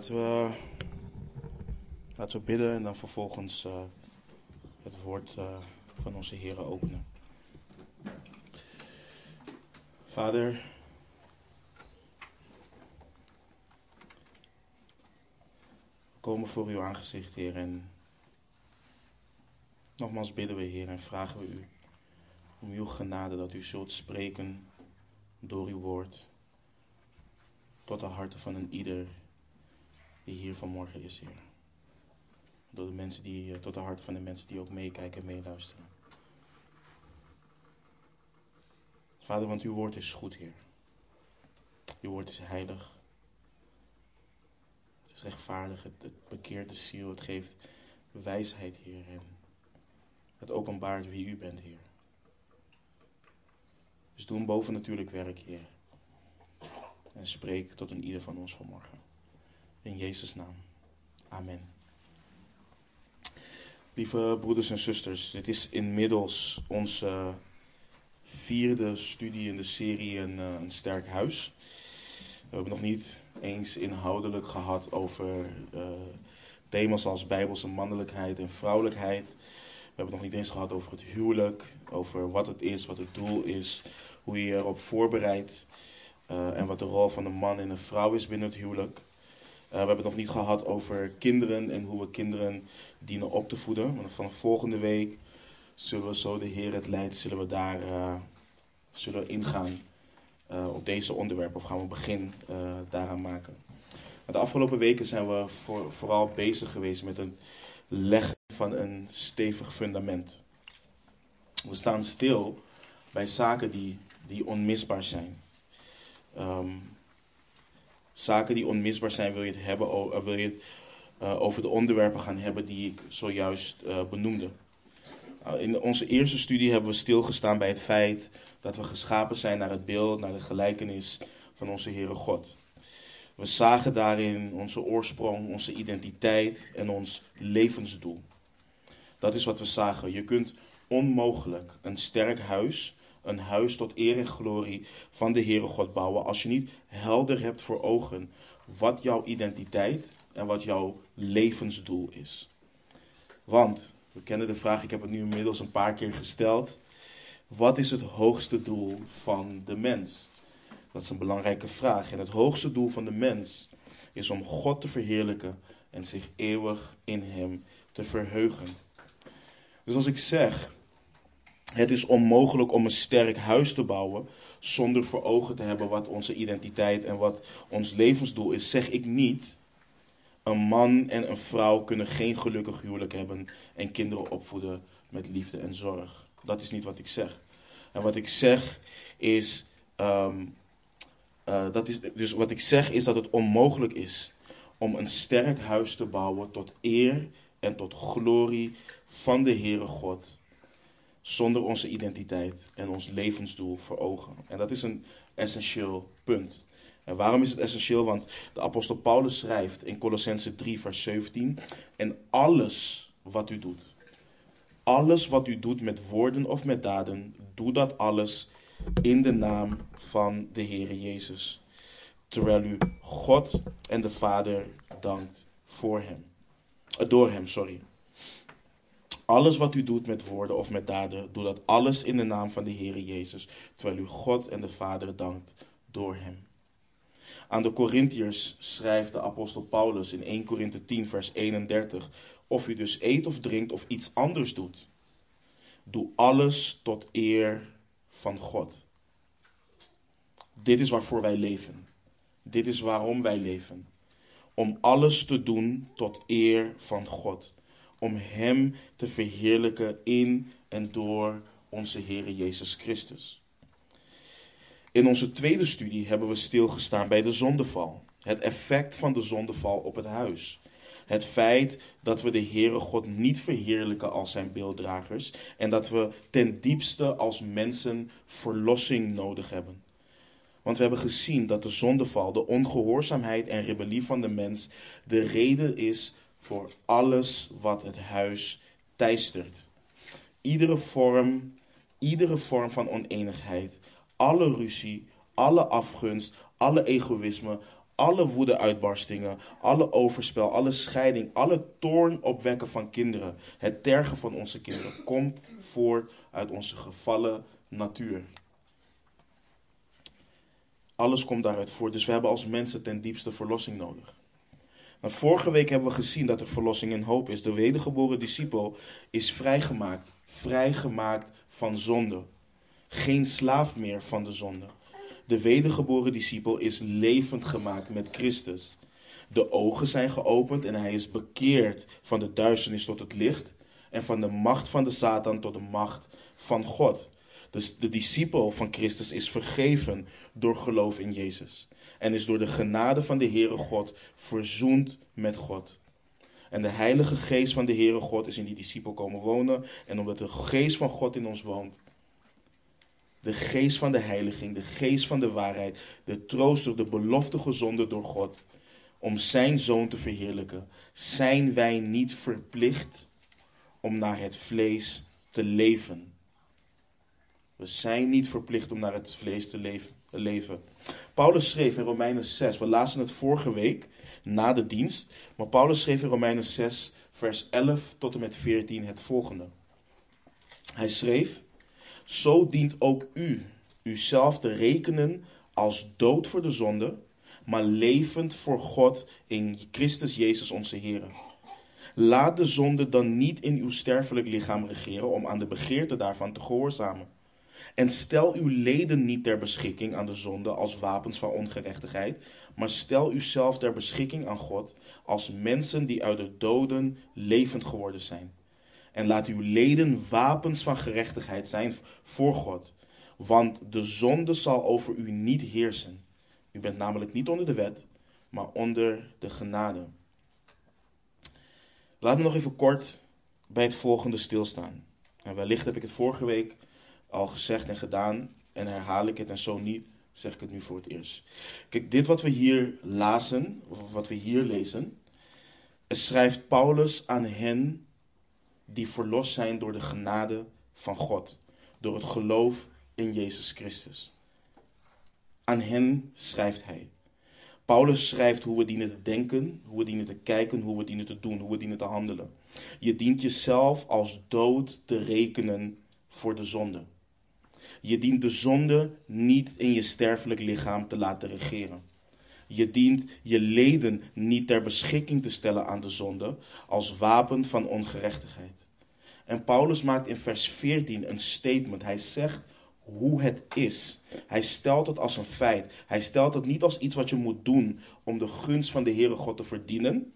Laten we, bidden en dan vervolgens uh, het woord uh, van onze Heer openen. Vader, we komen voor uw aangezicht, Heer, en nogmaals bidden we, Heer, en vragen we u om uw genade dat u zult spreken door uw woord tot de harten van een ieder die hier vanmorgen is, Heer. Door de mensen die, tot de harten van de mensen die ook meekijken en meeluisteren. Vader, want uw woord is goed, Heer. Uw woord is heilig. Het is rechtvaardig, het, het bekeert de ziel, het geeft wijsheid, Heer. En het openbaart wie u bent, Heer. Dus doe een bovennatuurlijk werk, Heer. En spreek tot een ieder van ons vanmorgen. In Jezus' naam. Amen. Lieve broeders en zusters, dit is inmiddels onze vierde studie in de serie Een, uh, een Sterk Huis. We hebben nog niet eens inhoudelijk gehad over uh, thema's als bijbelse mannelijkheid en vrouwelijkheid. We hebben het nog niet eens gehad over het huwelijk, over wat het is, wat het doel is, hoe je je erop voorbereidt en wat de rol van een man en een vrouw is binnen het huwelijk. Uh, we hebben het nog niet gehad over kinderen en hoe we kinderen dienen op te voeden. Maar van volgende week zullen we zo de Heer het leidt, zullen we daar uh, zullen ingaan op deze onderwerpen. Of gaan we begin daaraan maken. Maar de afgelopen weken zijn we voor, vooral bezig geweest met het leggen van een stevig fundament. We staan stil bij zaken die, die onmisbaar zijn. Um, zaken die onmisbaar zijn, wil je het hebben, wil je uh, over de onderwerpen gaan hebben die ik zojuist uh, benoemde. Uh, in onze eerste studie hebben we stilgestaan bij het feit dat we geschapen zijn naar het beeld, naar de gelijkenis van onze Heere God. We zagen daarin onze oorsprong, onze identiteit en ons levensdoel. Dat is wat we zagen. Je kunt onmogelijk een sterk huis een huis tot eer en glorie van de Heere God bouwen als je niet helder hebt voor ogen wat jouw identiteit en wat jouw levensdoel is. Want, we kennen de vraag, ik heb het nu inmiddels een paar keer gesteld. Wat is het hoogste doel van de mens? Dat is een belangrijke vraag. En het hoogste doel van de mens is om God te verheerlijken en zich eeuwig in Hem te verheugen. Dus als ik zeg het is onmogelijk om een sterk huis te bouwen zonder voor ogen te hebben wat onze identiteit en wat ons levensdoel is. Zeg ik niet, een man en een vrouw kunnen geen gelukkig huwelijk hebben en kinderen opvoeden met liefde en zorg. Dat is niet wat ik zeg. En wat ik zeg is, um, uh, dat is dus wat ik zeg is dat het onmogelijk is om een sterk huis te bouwen tot eer en tot glorie van de Heere God zonder onze identiteit en ons levensdoel voor ogen. En dat is een essentieel punt. En waarom is het essentieel? Want de apostel Paulus schrijft in Colossense 3, vers 17: En alles wat u doet, alles wat u doet met woorden of met daden, doe dat alles in de naam van de Heere Jezus. Terwijl u God en de Vader dankt voor hem. Door hem, sorry. Alles wat u doet met woorden of met daden, doe dat alles in de naam van de Heere Jezus, terwijl u God en de Vader dankt door Hem. Aan de Corinthiërs schrijft de apostel Paulus in 1 Korinthe 10 vers 31, of u dus eet of drinkt of iets anders doet, doe alles tot eer van God. Dit is waarvoor wij leven. Dit is waarom wij leven. Om alles te doen tot eer van God om Hem te verheerlijken in en door onze Heer Jezus Christus. In onze tweede studie hebben we stilgestaan bij de zondeval. Het effect van de zondeval op het huis. Het feit dat we de Heere God niet verheerlijken als zijn beelddragers en dat we ten diepste als mensen verlossing nodig hebben. Want we hebben gezien dat de zondeval, de ongehoorzaamheid en rebellie van de mens de reden is voor alles wat het huis teistert. Iedere vorm, iedere vorm van oneenigheid, alle ruzie, alle afgunst, alle egoïsme, alle woede-uitbarstingen, alle overspel, alle scheiding, alle toorn opwekken van kinderen, het tergen van onze kinderen, komt voort uit onze gevallen natuur. Alles komt daaruit voort. Dus we hebben als mensen ten diepste verlossing nodig. Vorige week hebben we gezien dat er verlossing in hoop is. De wedergeboren discipel is vrijgemaakt. Vrijgemaakt van zonde. Geen slaaf meer van de zonde. De wedergeboren discipel is levend gemaakt met Christus. De ogen zijn geopend en hij is bekeerd van de duisternis tot het licht en van de macht van de Satan tot de macht van God. Dus de discipel van Christus is vergeven door geloof in Jezus. En is door de genade van de Heere God verzoend met God. En de Heilige Geest van de Heere God is in die discipel komen wonen. En omdat de Geest van God in ons woont, de geest van de heiliging, de geest van de waarheid, de trooster, de belofte gezonden door God, om zijn zoon te verheerlijken, zijn wij niet verplicht om naar het vlees te leven. We zijn niet verplicht om naar het vlees te leven. Paulus schreef in Romeinen 6, we lazen het vorige week na de dienst, maar Paulus schreef in Romeinen 6, vers 11 tot en met 14 het volgende. Hij schreef, zo dient ook u uzelf te rekenen als dood voor de zonde, maar levend voor God in Christus Jezus onze Heer. Laat de zonde dan niet in uw sterfelijk lichaam regeren om aan de begeerte daarvan te gehoorzamen. En stel uw leden niet ter beschikking aan de zonde als wapens van ongerechtigheid, maar stel uzelf ter beschikking aan God als mensen die uit de doden levend geworden zijn. En laat uw leden wapens van gerechtigheid zijn voor God. Want de zonde zal over u niet heersen. U bent namelijk niet onder de wet, maar onder de genade. Laat me nog even kort bij het volgende stilstaan. En wellicht heb ik het vorige week al gezegd en gedaan en herhaal ik het en zo niet, zeg ik het nu voor het eerst. Kijk, dit wat we hier lazen, of wat we hier lezen, schrijft Paulus aan hen die verlost zijn door de genade van God, door het geloof in Jezus Christus. Aan hen schrijft hij. Paulus schrijft hoe we dienen te denken, hoe we dienen te kijken, hoe we dienen te doen, hoe we dienen te handelen. Je dient jezelf als dood te rekenen voor de zonde. Je dient de zonde niet in je sterfelijk lichaam te laten regeren. Je dient je leden niet ter beschikking te stellen aan de zonde als wapen van ongerechtigheid. En Paulus maakt in vers 14 een statement. Hij zegt hoe het is. Hij stelt het als een feit. Hij stelt het niet als iets wat je moet doen om de gunst van de Heere God te verdienen.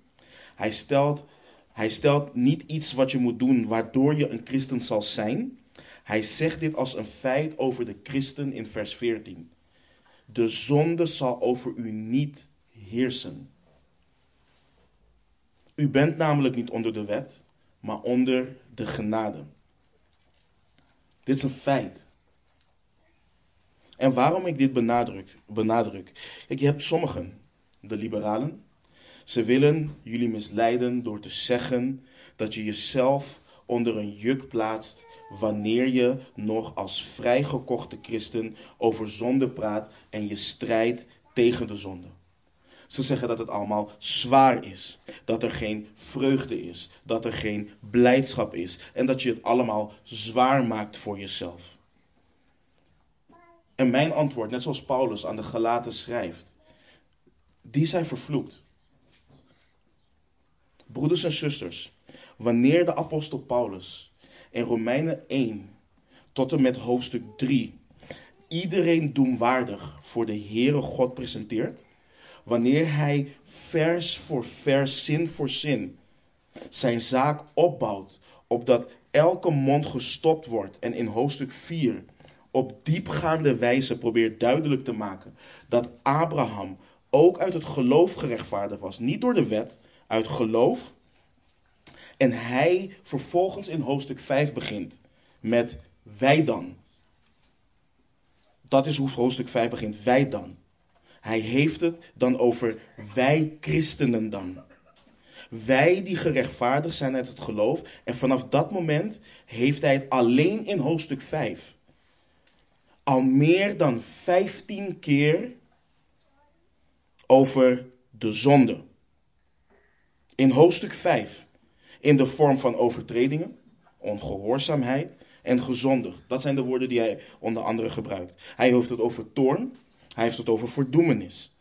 Hij stelt, hij stelt niet iets wat je moet doen waardoor je een christen zal zijn. Hij zegt dit als een feit over de christen in vers 14. De zonde zal over u niet heersen. U bent namelijk niet onder de wet, maar onder de genade. Dit is een feit. En waarom ik dit benadruk, benadruk. Kijk, je hebt sommigen, de liberalen, ze willen jullie misleiden door te zeggen dat je jezelf onder een juk plaatst wanneer je nog als vrijgekochte christen over zonde praat en je strijdt tegen de zonde. Ze zeggen dat het allemaal zwaar is, dat er geen vreugde is, dat er geen blijdschap is en dat je het allemaal zwaar maakt voor jezelf. En mijn antwoord, net zoals Paulus aan de Galaten schrijft, die zijn vervloekt. Broeders en zusters, wanneer de apostel Paulus in Romeinen 1 tot en met hoofdstuk 3 iedereen doemwaardig voor de Heere God presenteert, wanneer hij vers voor vers, zin voor zin, zijn zaak opbouwt, opdat elke mond gestopt wordt en in hoofdstuk 4 op diepgaande wijze probeert duidelijk te maken dat Abraham ook uit het geloof gerechtvaardigd was, niet door de wet, uit geloof. En hij vervolgens in hoofdstuk 5 begint met wij dan. Dat is hoe hoofdstuk 5 begint, wij dan. Hij heeft het dan over wij christenen dan. Wij die gerechtvaardigd zijn uit het geloof. En vanaf dat moment heeft hij het alleen in hoofdstuk 5. Al meer dan 15 keer over de zonde. In hoofdstuk 5, in de vorm van overtredingen, ongehoorzaamheid en gezondig. Dat zijn de woorden die hij onder andere gebruikt. Hij heeft het over toorn, hij heeft het over verdoemenis.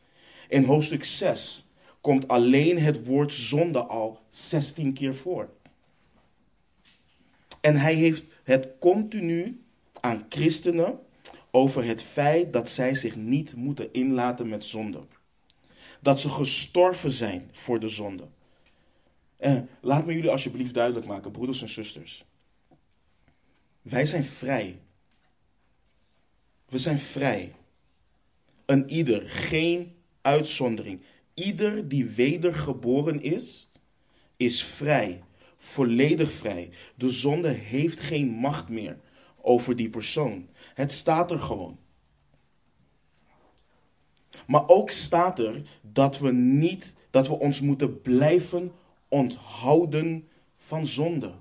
In hoofdstuk 6 komt alleen het woord zonde al 16 keer voor. En hij heeft het continu aan christenen over het feit dat zij zich niet moeten inlaten met zonde. Dat ze gestorven zijn voor de zonde. En laat me jullie alsjeblieft duidelijk maken, broeders en zusters. Wij zijn vrij. We zijn vrij. Een ieder, geen uitzondering. Ieder die wedergeboren is, is vrij. Volledig vrij. De zonde heeft geen macht meer over die persoon. Het staat er gewoon. Maar ook staat er dat we niet, dat we ons moeten blijven onthouden van zonde.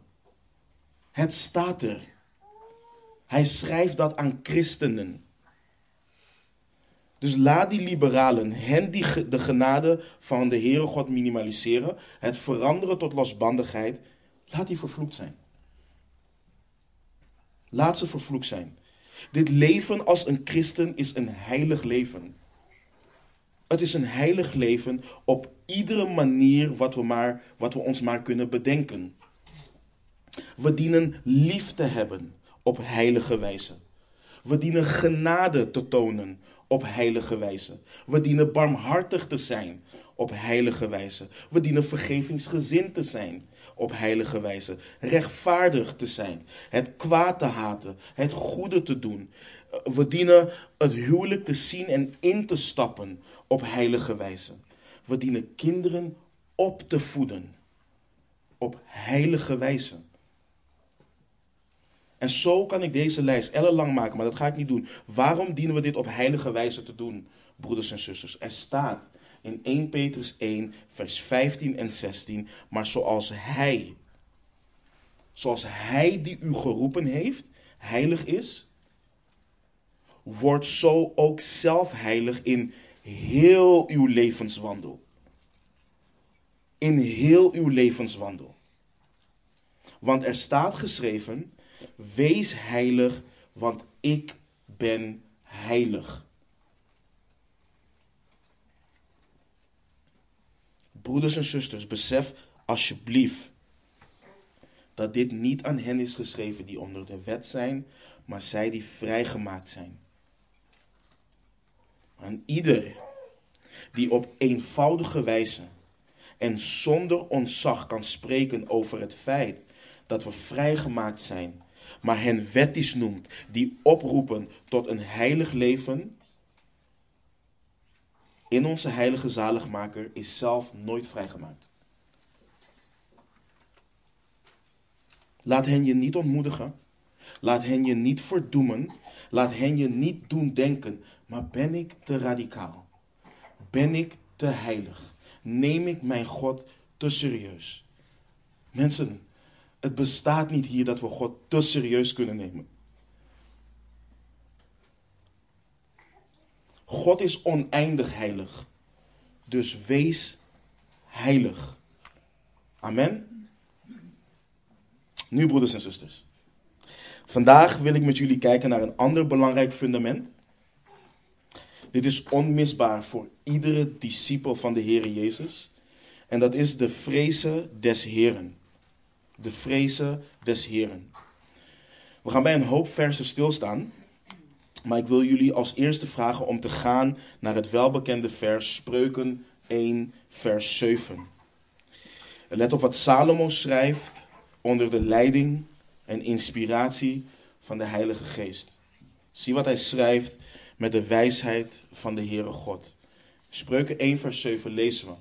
Het staat er. Hij schrijft dat aan christenen. Dus laat die liberalen hen die de genade van de Heere God minimaliseren, het veranderen tot losbandigheid, laat die vervloekt zijn. Laat ze vervloekt zijn. Dit leven als een christen is een heilig leven. Het is een heilig leven op iedere manier wat we, maar, wat we ons maar kunnen bedenken. We dienen lief te hebben op heilige wijze. We dienen genade te tonen op heilige wijze. We dienen barmhartig te zijn op heilige wijze. We dienen vergevingsgezind te zijn op heilige wijze. Rechtvaardig te zijn. Het kwaad te haten. Het goede te doen. We dienen het huwelijk te zien en in te stappen op heilige wijze. We dienen kinderen op te voeden op heilige wijze. En zo kan ik deze lijst ellenlang maken, maar dat ga ik niet doen. Waarom dienen we dit op heilige wijze te doen, broeders en zusters? Er staat in 1 Petrus 1, vers 15 en 16, maar zoals Hij, zoals Hij die u geroepen heeft, heilig is, wordt zo ook zelf heilig in heel uw levenswandel. In heel uw levenswandel. Want er staat geschreven, wees heilig, want ik ben heilig. Broeders en zusters, besef alsjeblieft dat dit niet aan hen is geschreven die onder de wet zijn, maar zij die vrijgemaakt zijn. Aan ieder die op eenvoudige wijze en zonder ontzag kan spreken over het feit dat we vrijgemaakt zijn, maar hen wettisch noemt, die oproepen tot een heilig leven, in onze heilige zaligmaker is zelf nooit vrijgemaakt. Laat hen je niet ontmoedigen. Laat hen je niet verdoemen. Laat hen je niet doen denken. Maar ben ik te radicaal? Ben ik te heilig? Neem ik mijn God te serieus? Mensen, het bestaat niet hier dat we God te serieus kunnen nemen. God is oneindig heilig. Dus wees heilig. Amen. Nu, broeders en zusters. Vandaag wil ik met jullie kijken naar een ander belangrijk fundament. Dit is onmisbaar voor iedere discipel van de Heer Jezus. En dat is de vrezen des Heren. De vrezen des Heren. We gaan bij een hoop versen stilstaan. Maar ik wil jullie als eerste vragen om te gaan naar het welbekende vers Spreuken 1, vers 7. Let op wat Salomo schrijft onder de leiding en inspiratie van de Heilige Geest. Zie wat hij schrijft met de wijsheid van de Heere God. Spreuken 1, vers 7 lezen we.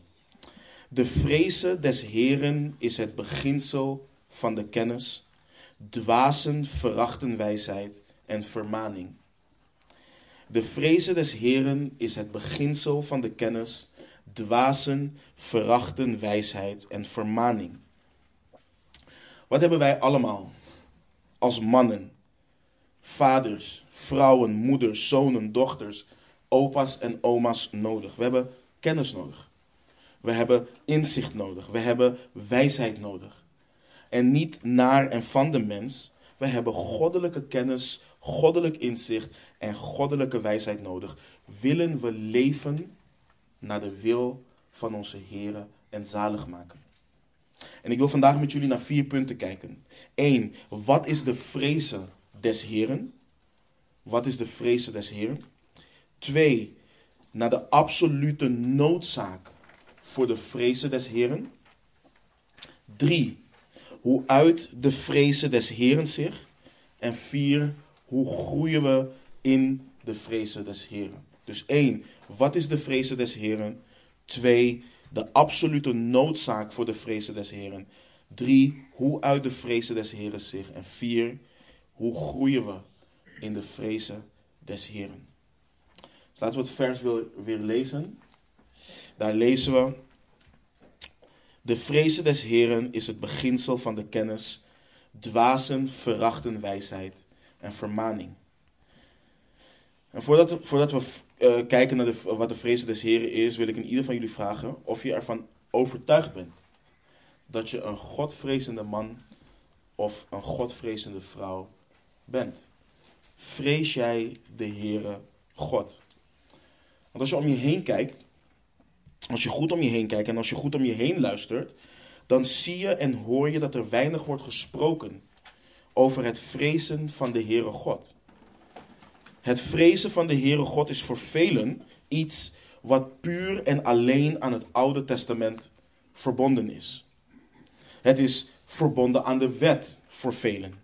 De vrezen des Heren is het beginsel van de kennis. Dwazen verachten wijsheid en vermaning. De vrezen des Heren is het beginsel van de kennis. Dwazen verachten wijsheid en vermaning. Wat hebben wij allemaal als mannen, vaders, vrouwen, moeders, zonen, dochters, opa's en oma's nodig? We hebben kennis nodig. We hebben inzicht nodig. We hebben wijsheid nodig. En niet naar en van de mens. We hebben goddelijke kennis, goddelijk inzicht en goddelijke wijsheid nodig. Willen we leven naar de wil van onze Heer en zaligmaker. En ik wil vandaag met jullie naar vier punten kijken. 1. Wat is de vrezen des Heren? Wat is de vrezen des Heren? 2. Naar de absolute noodzaak voor de vrezen des Heren. 3. Hoe uit de vrezen des Heren zich? En 4. Hoe groeien we in de vrezen des Heren? Dus 1. Wat is de vrezen des Heren? 2 de absolute noodzaak voor de vrezen des Heren. Drie, hoe uit de vrezen des Heren zich. En vier, hoe groeien we in de vrezen des Heren. Dus laten we het vers weer, lezen. Daar lezen we. De vrezen des Heren is het beginsel van de kennis. Dwazen verachten wijsheid en vermaning. En voordat, voordat we uh, kijken naar de, wat de vrezen des Heren is, wil ik in ieder van jullie vragen of je ervan overtuigd bent dat je een godvrezende man of een godvrezende vrouw bent. Vrees jij de Heere God? Want als je om je heen kijkt, als je goed om je heen kijkt en als je goed om je heen luistert, dan zie je en hoor je dat er weinig wordt gesproken over het vrezen van de Heere God. Het vrezen van de Heere God is voor velen iets wat puur en alleen aan het Oude Testament verbonden is. Het is verbonden aan de wet voor velen.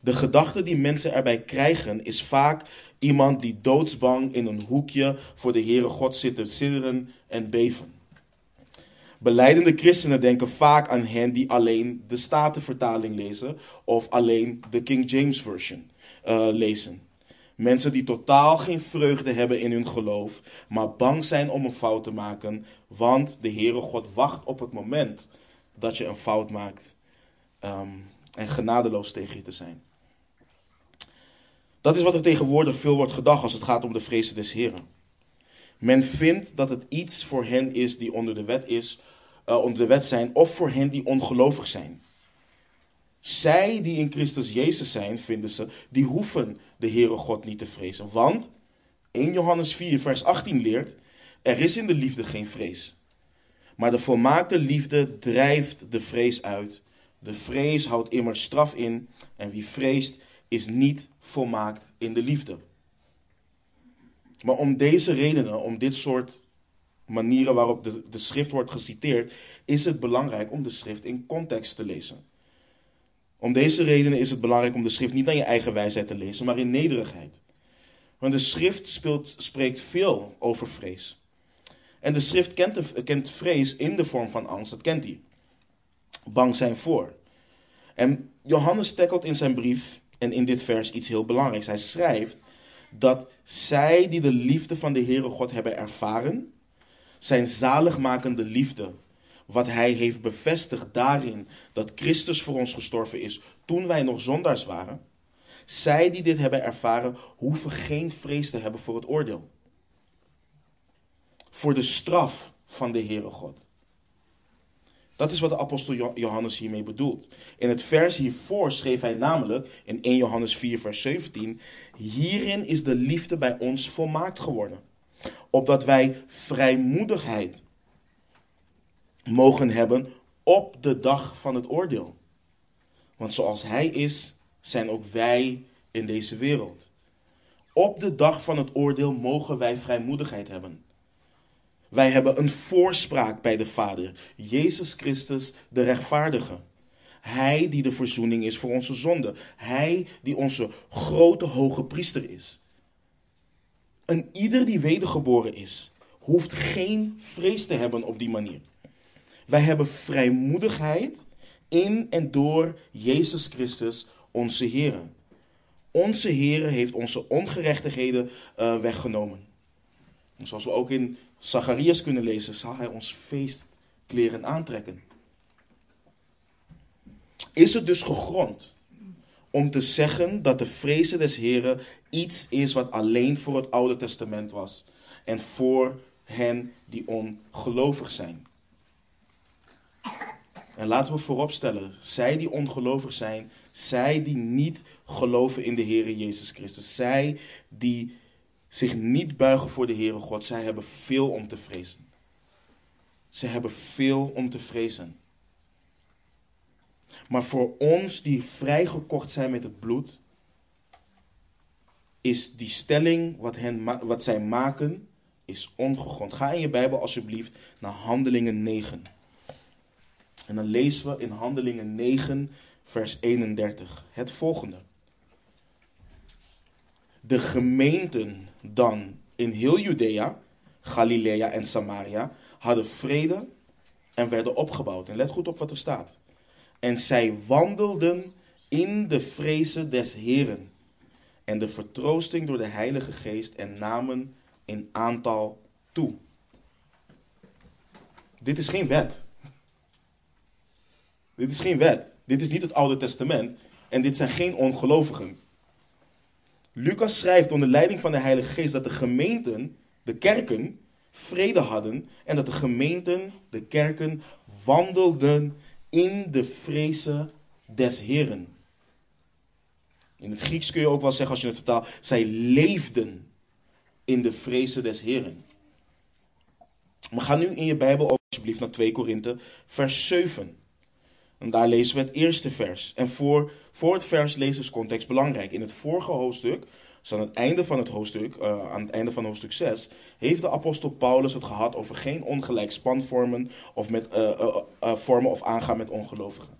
De gedachte die mensen erbij krijgen is vaak iemand die doodsbang in een hoekje voor de Heere God zit te sidderen en beven. Beleidende christenen denken vaak aan hen die alleen de Statenvertaling lezen of alleen de King James Version uh, lezen. Mensen die totaal geen vreugde hebben in hun geloof, maar bang zijn om een fout te maken, want de Heere God wacht op het moment dat je een fout maakt ehm, en genadeloos tegen je te zijn. Dat is wat er tegenwoordig veel wordt gedacht als het gaat om de vrezen des Heren. Men vindt dat het iets voor hen is die onder de wet is, uh, onder de wet zijn, of voor hen die ongelovig zijn. Zij die in Christus Jezus zijn, vinden ze, die hoeven de Heere God niet te vrezen. Want 1 Johannes 4, vers 18 leert: er is in de liefde geen vrees. Maar de volmaakte liefde drijft de vrees uit. De vrees houdt immers straf in. En wie vreest, is niet volmaakt in de liefde. Maar om deze redenen, om dit soort manieren waarop de, de schrift wordt geciteerd, is het belangrijk om de schrift in context te lezen. Om deze redenen is het belangrijk om de schrift niet naar je eigen wijsheid te lezen, maar in nederigheid. Want de schrift speelt, spreekt veel over vrees. En de schrift kent, kent vrees in de vorm van angst, dat kent hij. Bang zijn voor. En Johannes tackelt in zijn brief en in dit vers iets heel belangrijks. Hij schrijft dat zij die de liefde van de Heere God hebben ervaren, zijn zaligmakende liefde wat hij heeft bevestigd daarin dat Christus voor ons gestorven is toen wij nog zondaars waren. Zij die dit hebben ervaren, hoeven geen vrees te hebben voor het oordeel. Voor de straf van de Heere God. Dat is wat de apostel Johannes hiermee bedoelt. In het vers hiervoor schreef hij namelijk, in 1 Johannes 4, vers 17, hierin is de liefde bij ons volmaakt geworden. Opdat wij vrijmoedigheid mogen hebben op de dag van het oordeel. Want zoals Hij is, zijn ook wij in deze wereld. Op de dag van het oordeel mogen wij vrijmoedigheid hebben. Wij hebben een voorspraak bij de Vader, Jezus Christus, de rechtvaardige. Hij die de verzoening is voor onze zonde. Hij die onze grote hoge priester is. En ieder die wedergeboren is, hoeft geen vrees te hebben op die manier. Wij hebben vrijmoedigheid in en door Jezus Christus, onze Heer. Onze Heer heeft onze ongerechtigheden uh, weggenomen. En zoals we ook in Zacharias kunnen lezen, zal Hij ons feestkleren aantrekken. Is het dus gegrond om te zeggen dat de vrezen des Heren iets is wat alleen voor het Oude Testament was en voor hen die ongelovig zijn. En laten we vooropstellen, zij die ongelovig zijn, zij die niet geloven in de Heer Jezus Christus, zij die zich niet buigen voor de Heere God, zij hebben veel om te vrezen. Ze hebben veel om te vrezen. Maar voor ons die vrijgekocht zijn met het bloed, is die stelling wat, hen, wat zij maken, is ongegrond. Ga in je Bijbel alsjeblieft naar Handelingen 9. En dan lezen we in Handelingen 9, vers 31 het volgende. De gemeenten dan in heel Judea, Galilea en Samaria hadden vrede en werden opgebouwd. En let goed op wat er staat. En zij wandelden in de vrezen des Heren en de vertroosting door de Heilige Geest en namen in aantal toe. Dit is geen wet. Dit is geen wet. Dit is niet het Oude Testament. En dit zijn geen ongelovigen. Lucas schrijft onder leiding van de Heilige Geest dat de gemeenten, de kerken, vrede hadden. En dat de gemeenten, de kerken, wandelden in de vrezen des Heren. In het Grieks kun je ook wel zeggen, als je het vertaalt, zij leefden in de vrezen des Heren. Maar ga nu in je Bijbel alsjeblieft naar 2 Korinthe, vers 7. En daar lezen we het eerste vers. En voor, voor het vers lezen is context belangrijk. In het vorige hoofdstuk, dus aan het einde van het hoofdstuk, uh, aan het einde van hoofdstuk 6, heeft de apostel Paulus het gehad over geen ongelijk spanvormen of met, uh, uh, vormen of aangaan met ongelovigen.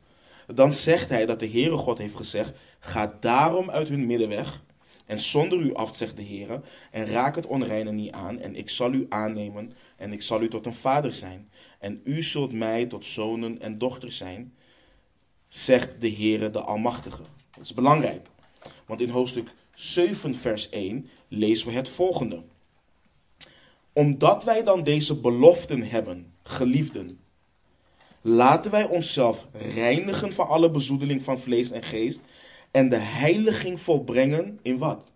Dan zegt hij dat de Heere God heeft gezegd, ga daarom uit hun midden weg en zonder u af, zegt de Heer, en raak het onreine niet aan, en ik zal u aannemen, en ik zal u tot een vader zijn. En u zult mij tot zonen en dochters zijn, zegt de Heere de Almachtige. Dat is belangrijk, want in hoofdstuk 7, vers 1 lezen we het volgende. Omdat wij dan deze beloften hebben, geliefden, laten wij onszelf reinigen van alle bezoedeling van vlees en geest en de heiliging volbrengen in wat?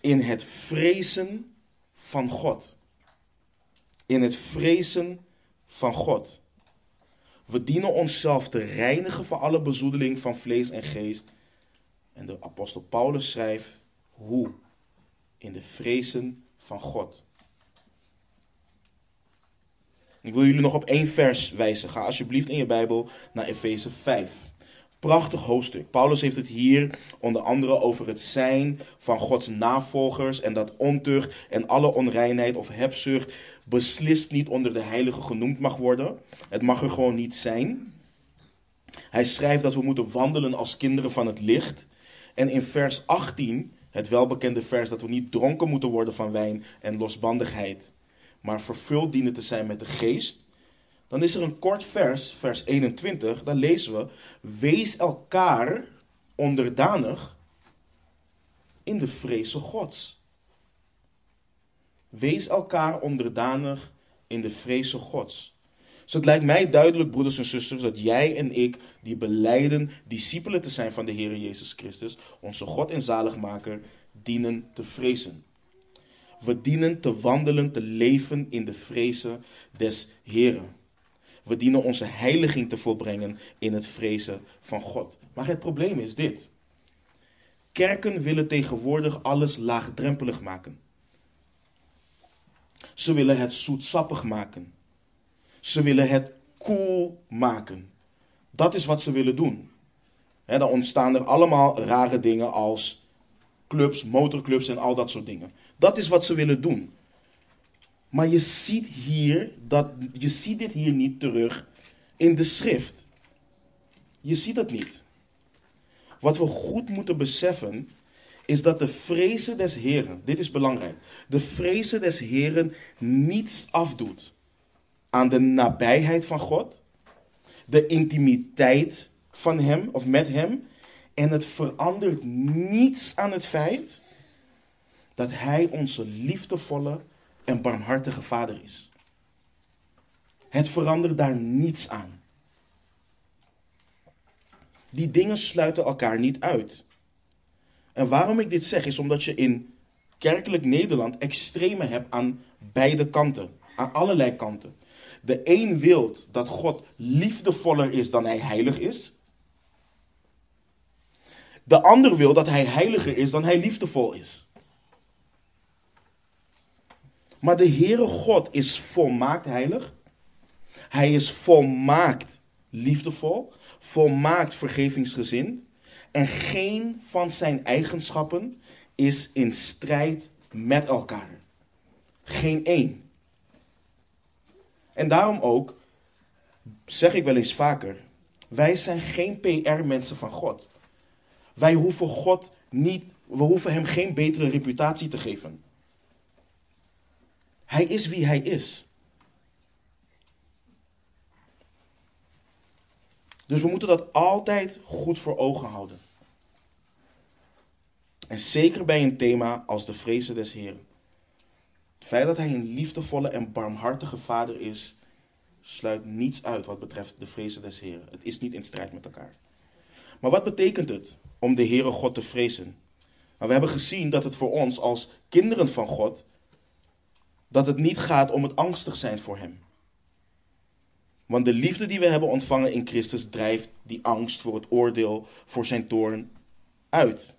In het vrezen van God. In het vrezen van God. We dienen onszelf te reinigen van alle bezoedeling van vlees en geest. En de apostel Paulus schrijft hoe? In de vrezen van God. Ik wil jullie nog op één vers wijzen. Ga alsjeblieft in je Bijbel naar Efeze 5. Prachtig hoofdstuk. Paulus heeft het hier onder andere over het zijn van Gods navolgers en dat ontucht en alle onreinheid of hebzucht beslist niet onder de heilige genoemd mag worden. Het mag er gewoon niet zijn. Hij schrijft dat we moeten wandelen als kinderen van het licht. En in vers 18, het welbekende vers dat we niet dronken moeten worden van wijn en losbandigheid, maar vervuld dienen te zijn met de geest dan is er een kort vers, vers 21, daar lezen we: Wees elkaar onderdanig in de vrezen Gods. Wees elkaar onderdanig in de vrezen Gods. Dus het lijkt mij duidelijk, broeders en zusters, dat jij en ik, die beleiden discipelen te zijn van de Heer Jezus Christus, onze God en zaligmaker, dienen te vrezen. We dienen te wandelen, te leven in de vrezen des Heren. We dienen onze heiliging te volbrengen in het vrezen van God. Maar het probleem is dit. Kerken willen tegenwoordig alles laagdrempelig maken. Ze willen het zoetsappig maken. Ze willen het cool maken. Dat is wat ze willen doen. Dan ontstaan er allemaal rare dingen als clubs, motorclubs en al dat soort dingen. Dat is wat ze willen doen. Maar je ziet hier dat je ziet dit hier niet terug in de schrift. Je ziet het niet. Wat we goed moeten beseffen is dat de vrezen des Heren, dit is belangrijk, de vrezen des Heren niets afdoet aan de nabijheid van God, de intimiteit van Hem of met Hem, en het verandert niets aan het feit dat Hij onze liefdevolle en barmhartige vader is. Het verandert daar niets aan. Die dingen sluiten elkaar niet uit. En waarom ik dit zeg is omdat je in kerkelijk Nederland extreme hebt aan beide kanten. Aan allerlei kanten. De een wil dat God liefdevoller is dan hij heilig is. De ander wil dat hij heiliger is dan hij liefdevol is. Maar de Heere God is volmaakt heilig. Hij is volmaakt liefdevol, volmaakt vergevingsgezind. En geen van zijn eigenschappen is in strijd met elkaar. Geen één. En daarom ook, zeg ik wel eens vaker, wij zijn geen PR-mensen van God. Wij hoeven God niet, we hoeven hem geen betere reputatie te geven. Hij is wie hij is. Dus we moeten dat altijd goed voor ogen houden. En zeker bij een thema als de vrezen des Heren. Het feit dat hij een liefdevolle en barmhartige vader is, sluit niets uit wat betreft de vrezen des Heren. Het is niet in strijd met elkaar. Maar wat betekent het om de Heere God te vrezen? Nou, we hebben gezien dat het voor ons als kinderen van God, dat het niet gaat om het angstig zijn voor Hem. Want de liefde die we hebben ontvangen in Christus drijft die angst voor het oordeel, voor zijn toorn uit.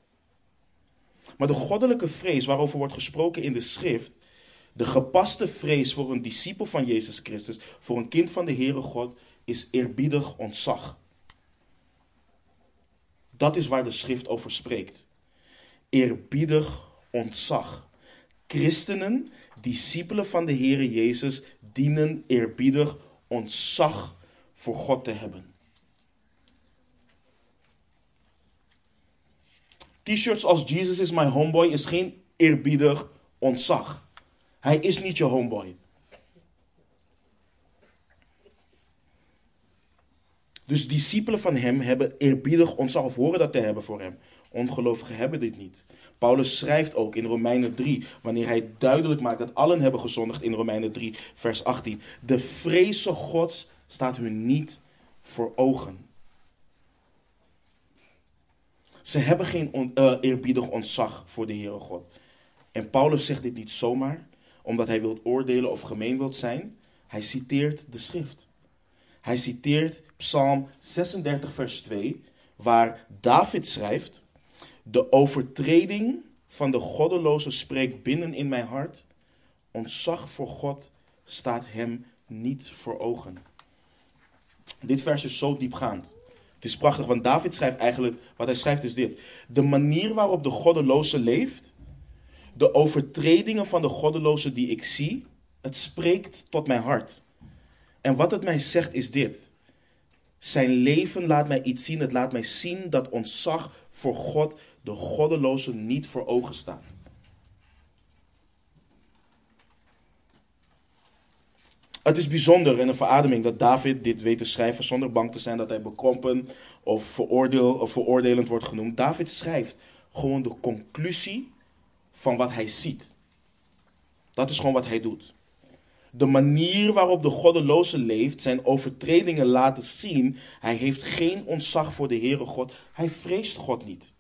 Maar de goddelijke vrees waarover wordt gesproken in de schrift, de gepaste vrees voor een discipel van Jezus Christus, voor een kind van de Heere God, is eerbiedig ontzag. Dat is waar de schrift over spreekt. Eerbiedig ontzag. Christenen, discipelen van de Heere Jezus, dienen eerbiedig ontzag voor God te hebben. T-shirts als Jesus is my homeboy is geen eerbiedig ontzag. Hij is niet je homeboy. Dus discipelen van hem hebben eerbiedig ontzag of horen dat te hebben voor hem. Ongelovigen hebben dit niet. Paulus schrijft ook in Romeinen 3, wanneer hij duidelijk maakt dat allen hebben gezondigd in Romeinen 3, vers 18. De vreze Gods staat hun niet voor ogen. Ze hebben geen on, uh, eerbiedig ontzag voor de Heere God. En Paulus zegt dit niet zomaar, omdat hij wil oordelen of gemeen wilt zijn. Hij citeert de schrift. Hij citeert Psalm 36, vers 2, waar David schrijft: De overtreding van de goddeloze spreekt binnen in mijn hart. Ontzag voor God staat hem niet voor ogen. Dit vers is zo diepgaand. Het is prachtig, want David schrijft eigenlijk, wat hij schrijft is dit. De manier waarop de goddeloze leeft, de overtredingen van de goddeloze die ik zie, het spreekt tot mijn hart. En wat het mij zegt is dit. Zijn leven laat mij iets zien. Het laat mij zien dat ontzag voor God de goddeloze niet voor ogen staat. Het is bijzonder en een verademing dat David dit weet te schrijven zonder bang te zijn dat hij bekrompen of, veroordeel, of veroordelend wordt genoemd. David schrijft gewoon de conclusie van wat hij ziet. Dat is gewoon wat hij doet. De manier waarop de goddeloze leeft, zijn overtredingen laten zien. Hij heeft geen ontzag voor de Heere God. Hij vreest God niet.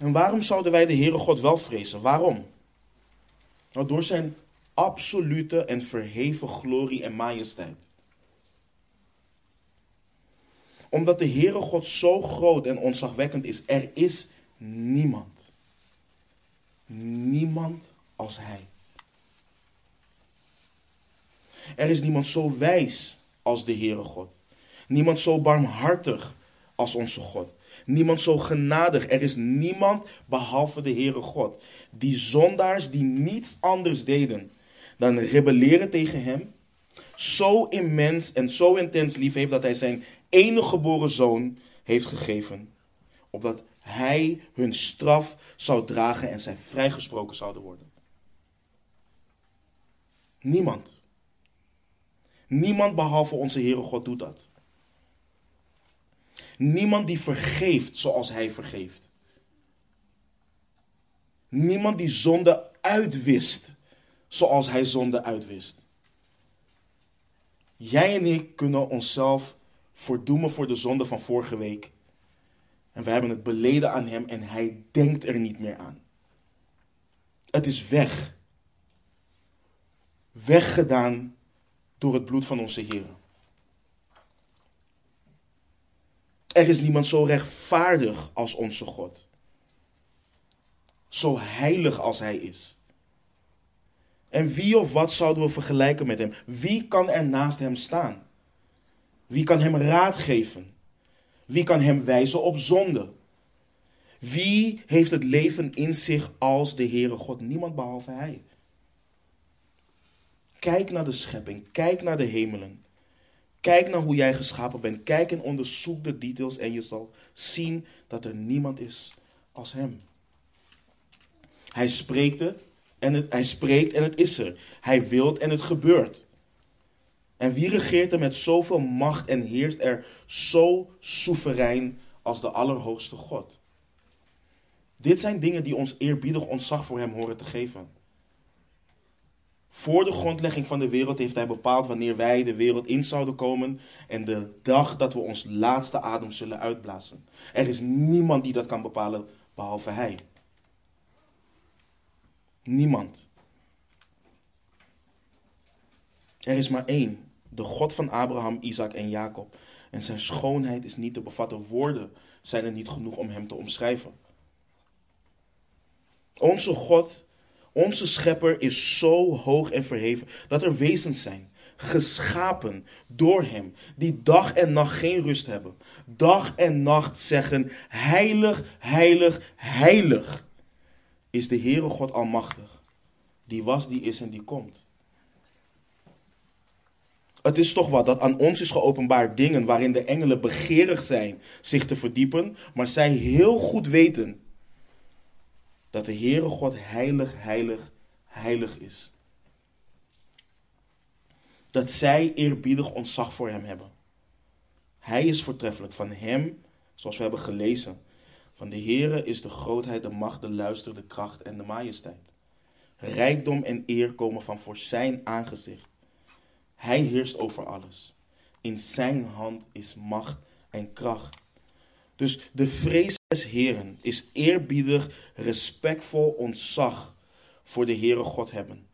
En waarom zouden wij de Heere God wel vrezen? Waarom? Nou, door zijn absolute en verheven glorie en majesteit. Omdat de Heere God zo groot en ontzagwekkend is, er is niemand. Niemand als Hij. Er is niemand zo wijs als de Heere God. Niemand zo barmhartig als onze God. Niemand zo genadig. Er is niemand behalve de Heere God. Die zondaars die niets anders deden dan rebelleren tegen Hem, zo immens en zo intens lief heeft dat Hij zijn enige geboren zoon heeft gegeven. Opdat Hij hun straf zou dragen en zij vrijgesproken zouden worden. Niemand. Niemand behalve onze Heere God doet dat. Niemand die vergeeft zoals hij vergeeft. Niemand die zonde uitwist zoals hij zonde uitwist. Jij en ik kunnen onszelf verdoemen voor de zonde van vorige week. En we hebben het beleden aan hem en hij denkt er niet meer aan. Het is weg. Weggedaan door het bloed van onze Heer. Er is niemand zo rechtvaardig als onze God. Zo heilig als Hij is. En wie of wat zouden we vergelijken met Hem? Wie kan er naast Hem staan? Wie kan Hem raad geven? Wie kan Hem wijzen op zonde? Wie heeft het leven in zich als de Heere God? Niemand behalve Hij. Kijk naar de schepping, kijk naar de hemelen. Kijk naar hoe jij geschapen bent. Kijk en onderzoek de details en je zal zien dat er niemand is als Hem. Hij spreekt en het, hij spreekt en het is er. Hij wilt en het gebeurt. En wie regeert er met zoveel macht en heerst er zo soeverein als de Allerhoogste God? Dit zijn dingen die ons eerbiedig ontzag voor Hem horen te geven. Voor de grondlegging van de wereld heeft Hij bepaald wanneer wij de wereld in zouden komen en de dag dat we ons laatste adem zullen uitblazen. Er is niemand die dat kan bepalen behalve Hij. Niemand. Er is maar één, de God van Abraham, Isaac en Jacob. En zijn schoonheid is niet te bevatten. Woorden zijn er niet genoeg om hem te omschrijven. Onze God, onze schepper is zo hoog en verheven dat er wezens zijn, geschapen door hem, die dag en nacht geen rust hebben. Dag en nacht zeggen, heilig, heilig, heilig is de Heere God Almachtig. Die was, die is en die komt. Het is toch wat dat aan ons is geopenbaard dingen waarin de engelen begeerig zijn zich te verdiepen, maar zij heel goed weten dat de Heere God heilig, heilig, heilig is. Dat zij eerbiedig ontzag voor Hem hebben. Hij is voortreffelijk. Van Hem, zoals we hebben gelezen, van de Heere is de grootheid, de macht, de luister, de kracht en de majesteit. Rijkdom en eer komen van voor Zijn aangezicht. Hij heerst over alles. In Zijn hand is macht en kracht. Dus de vrees des Heren is eerbiedig, respectvol ontzag voor de Heere God hebben.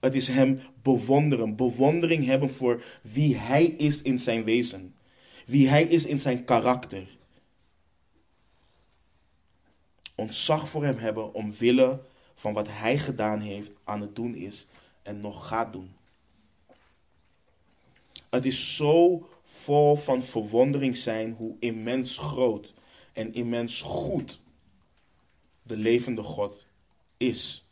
Het is Hem bewonderen, bewondering hebben voor wie Hij is in zijn wezen, wie Hij is in zijn karakter. Ontzag voor Hem hebben omwille van wat Hij gedaan heeft, aan het doen is en nog gaat doen. Het is zo vol van verwondering zijn hoe immens groot en immens goed de levende God is.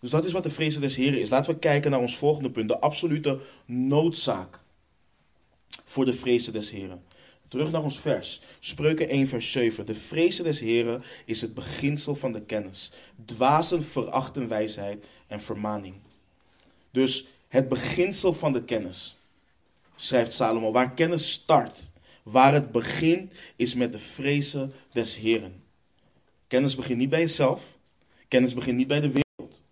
Dus dat is wat de vrezen des Heren is. Laten we kijken naar ons volgende punt. De absolute noodzaak voor de vrezen des Heren. Terug naar ons vers. Spreuken 1 vers 7. De vrezen des Heren is het beginsel van de kennis. Dwazen verachten wijsheid en vermaning. Dus het beginsel van de kennis, schrijft Salomo. Waar kennis start, waar het begint, is met de vrezen des Heren. Kennis begint niet bij jezelf. Kennis begint niet bij de wereld.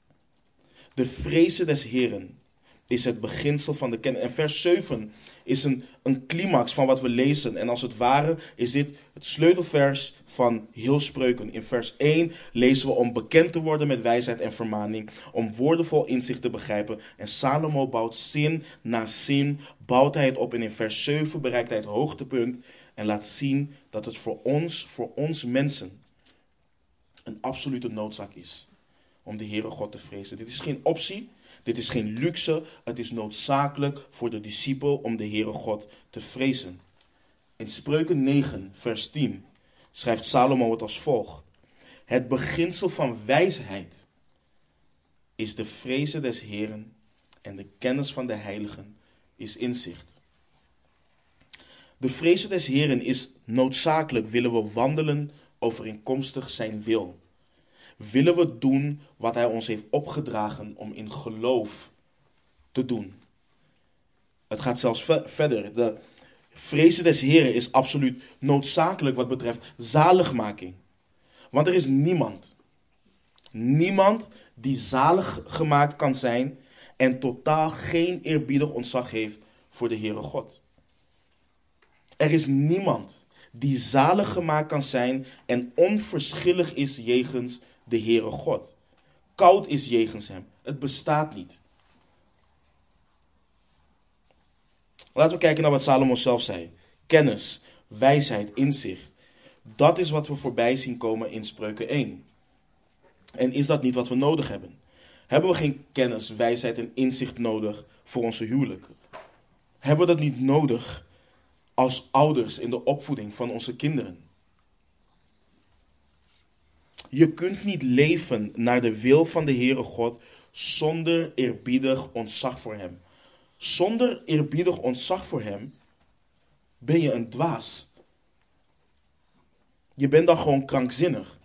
De vrezen des Heren is het beginsel van de kennis. En vers 7 is een, een climax van wat we lezen. En als het ware is dit het sleutelvers van heel spreuken. In vers 1 lezen we om bekend te worden met wijsheid en vermaning. Om woordenvol inzicht te begrijpen. En Salomo bouwt zin na zin, bouwt hij het op. En in vers 7 bereikt hij het hoogtepunt. En laat zien dat het voor ons, voor ons mensen, een absolute noodzaak is. Om de Heere God te vrezen. Dit is geen optie. Dit is geen luxe, het is noodzakelijk voor de discipel om de Heere God te vrezen. In Spreuken 9, vers 10 schrijft Salomo het als volgt. Het beginsel van wijsheid is de vrezen des Heeren en de kennis van de heiligen is inzicht. De vrezen des Heeren is noodzakelijk willen we wandelen overeenkomstig zijn wil willen we doen wat Hij ons heeft opgedragen om in geloof te doen. Het gaat zelfs verder. De vrezen des Heren is absoluut noodzakelijk wat betreft zaligmaking. Want er is niemand, niemand die zalig gemaakt kan zijn en totaal geen eerbiedig ontzag heeft voor de Heere God. Er is niemand die zalig gemaakt kan zijn en onverschillig is jegens de Heere God. Koud is jegens hem. Het bestaat niet. Laten we kijken naar wat Salomo zelf zei. Kennis, wijsheid, inzicht. Dat is wat we voorbij zien komen in Spreuken 1. En is dat niet wat we nodig hebben? Hebben we geen kennis, wijsheid en inzicht nodig voor onze huwelijk? Hebben we dat niet nodig als ouders in de opvoeding van onze kinderen? Je kunt niet leven naar de wil van de Heere God zonder eerbiedig ontzag voor Hem. Zonder eerbiedig ontzag voor Hem ben je een dwaas. Je bent dan gewoon krankzinnig.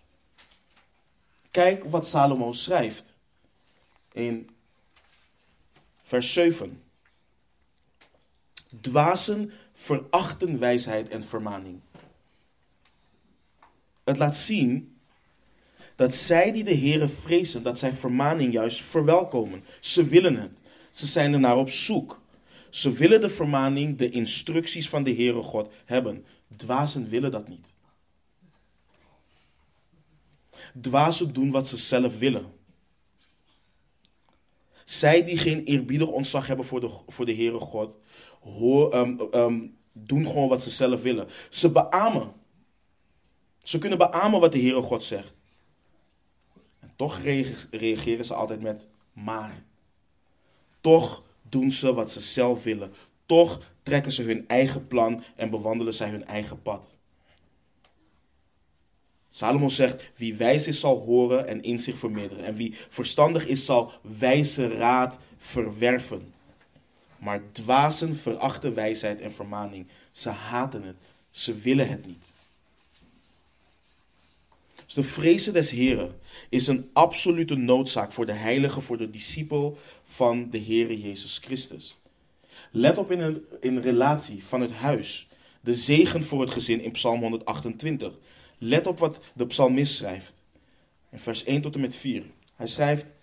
Kijk wat Salomo schrijft in vers 7. Dwazen verachten wijsheid en vermaning. Het laat zien dat zij die de Heeren vrezen, dat zij vermaning juist verwelkomen. Ze willen het. Ze zijn er naar op zoek. Ze willen de vermaning, de instructies van de Heere God hebben. Dwazen willen dat niet. Dwazen doen wat ze zelf willen. Zij die geen eerbiedig ontzag hebben voor de, voor de Heere God, hoor, um, um, doen gewoon wat ze zelf willen. Ze beamen. Ze kunnen beamen wat de Heere God zegt. Toch reageren ze altijd met maar. Toch doen ze wat ze zelf willen. Toch trekken ze hun eigen plan en bewandelen zij hun eigen pad. Salomo zegt: Wie wijs is, zal horen en inzicht vermeerderen. En wie verstandig is, zal wijze raad verwerven. Maar dwazen verachten wijsheid en vermaning. Ze haten het. Ze willen het niet. Dus de vrezen des Heren is een absolute noodzaak voor de heilige, voor de discipel van de Heere Jezus Christus. Let op in een, in relatie van het huis. De zegen voor het gezin in Psalm 128. Let op wat de psalmist schrijft. In vers 1 tot en met 4. Hij schrijft: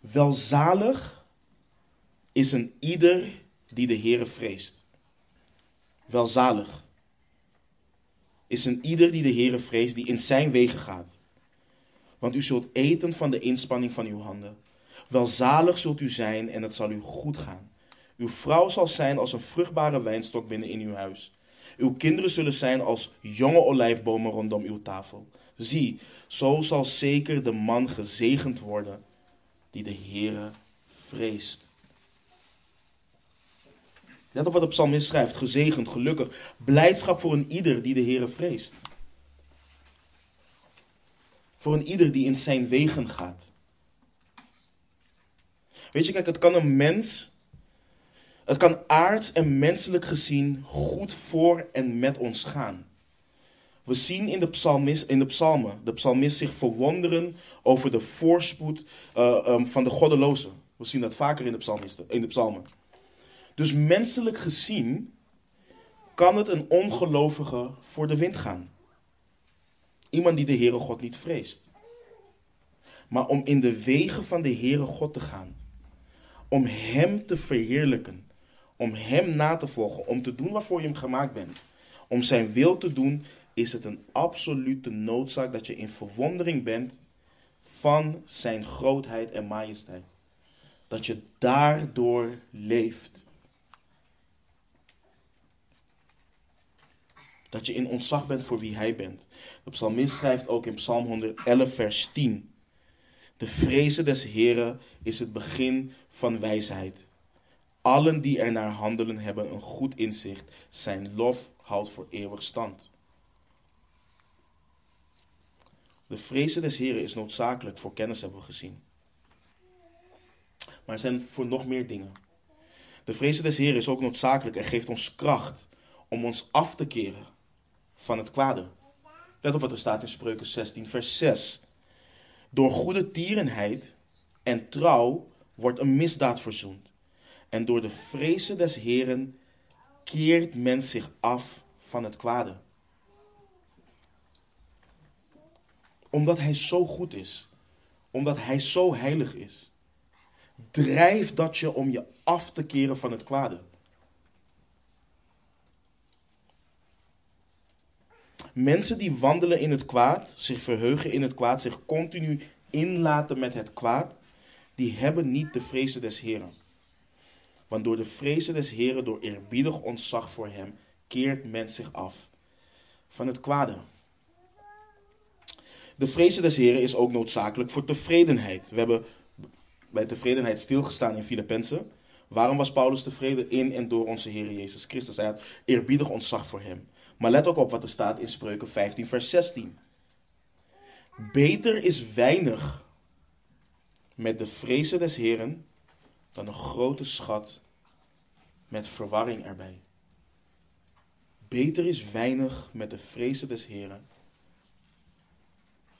Welzalig is een ieder die de Heere vreest. Welzalig is een ieder die de Heere vreest, die in zijn wegen gaat. Want u zult eten van de inspanning van uw handen. Welzalig zult u zijn en het zal u goed gaan. Uw vrouw zal zijn als een vruchtbare wijnstok binnen in uw huis. Uw kinderen zullen zijn als jonge olijfbomen rondom uw tafel. Zie, zo zal zeker de man gezegend worden die de Heere vreest. Let op wat de psalmist schrijft. Gezegend, gelukkig. Blijdschap voor een ieder die de Heere vreest. Voor een ieder die in zijn wegen gaat. Weet je, kijk, het kan een mens, het kan aards en menselijk gezien goed voor en met ons gaan. We zien in de, psalmist, in de psalmen de psalmist zich verwonderen over de voorspoed uh, um, van de goddelozen. We zien dat vaker in de, in de psalmen. Dus menselijk gezien kan het een ongelovige voor de wind gaan. Iemand die de Heere God niet vreest. Maar om in de wegen van de Heere God te gaan. Om Hem te verheerlijken. Om Hem na te volgen. Om te doen waarvoor je Hem gemaakt bent. Om Zijn wil te doen is het een absolute noodzaak dat je in verwondering bent van Zijn grootheid en majesteit. Dat je daardoor leeft. Dat je in ontzag bent voor wie hij bent. De psalmist schrijft ook in Psalm 111, vers 10. De vrezen des Heren is het begin van wijsheid. Allen die er naar handelen hebben een goed inzicht. Zijn lof houdt voor eeuwig stand. De vrezen des Heren is noodzakelijk voor kennis, hebben we gezien. Maar er zijn voor nog meer dingen. De vrezen des Heren is ook noodzakelijk en geeft ons kracht om ons af te keren van het kwade. Let op wat er staat in Spreuken 16, vers 6. Door goede tierenheid en trouw wordt een misdaad verzoend. En door de vrezen des Heren keert men zich af van het kwade. Omdat hij zo goed is, omdat hij zo heilig is, drijft dat je om je af te keren van het kwade. Mensen die wandelen in het kwaad, zich verheugen in het kwaad, zich continu inlaten met het kwaad, die hebben niet de vrezen des Heren. Want door de vrezen des Heren, door eerbiedig ontzag voor hem, keert men zich af van het kwade. De vrezen des Heren is ook noodzakelijk voor tevredenheid. We hebben bij tevredenheid stilgestaan in Filippenzen. Waarom was Paulus tevreden in en door onze Heer Jezus Christus? Hij had eerbiedig ontzag voor hem. Maar let ook op wat er staat in Spreuken 15, vers 16. Beter is weinig met de vrezen des Heren dan een grote schat met verwarring erbij. Beter is weinig met de vrezen des Heren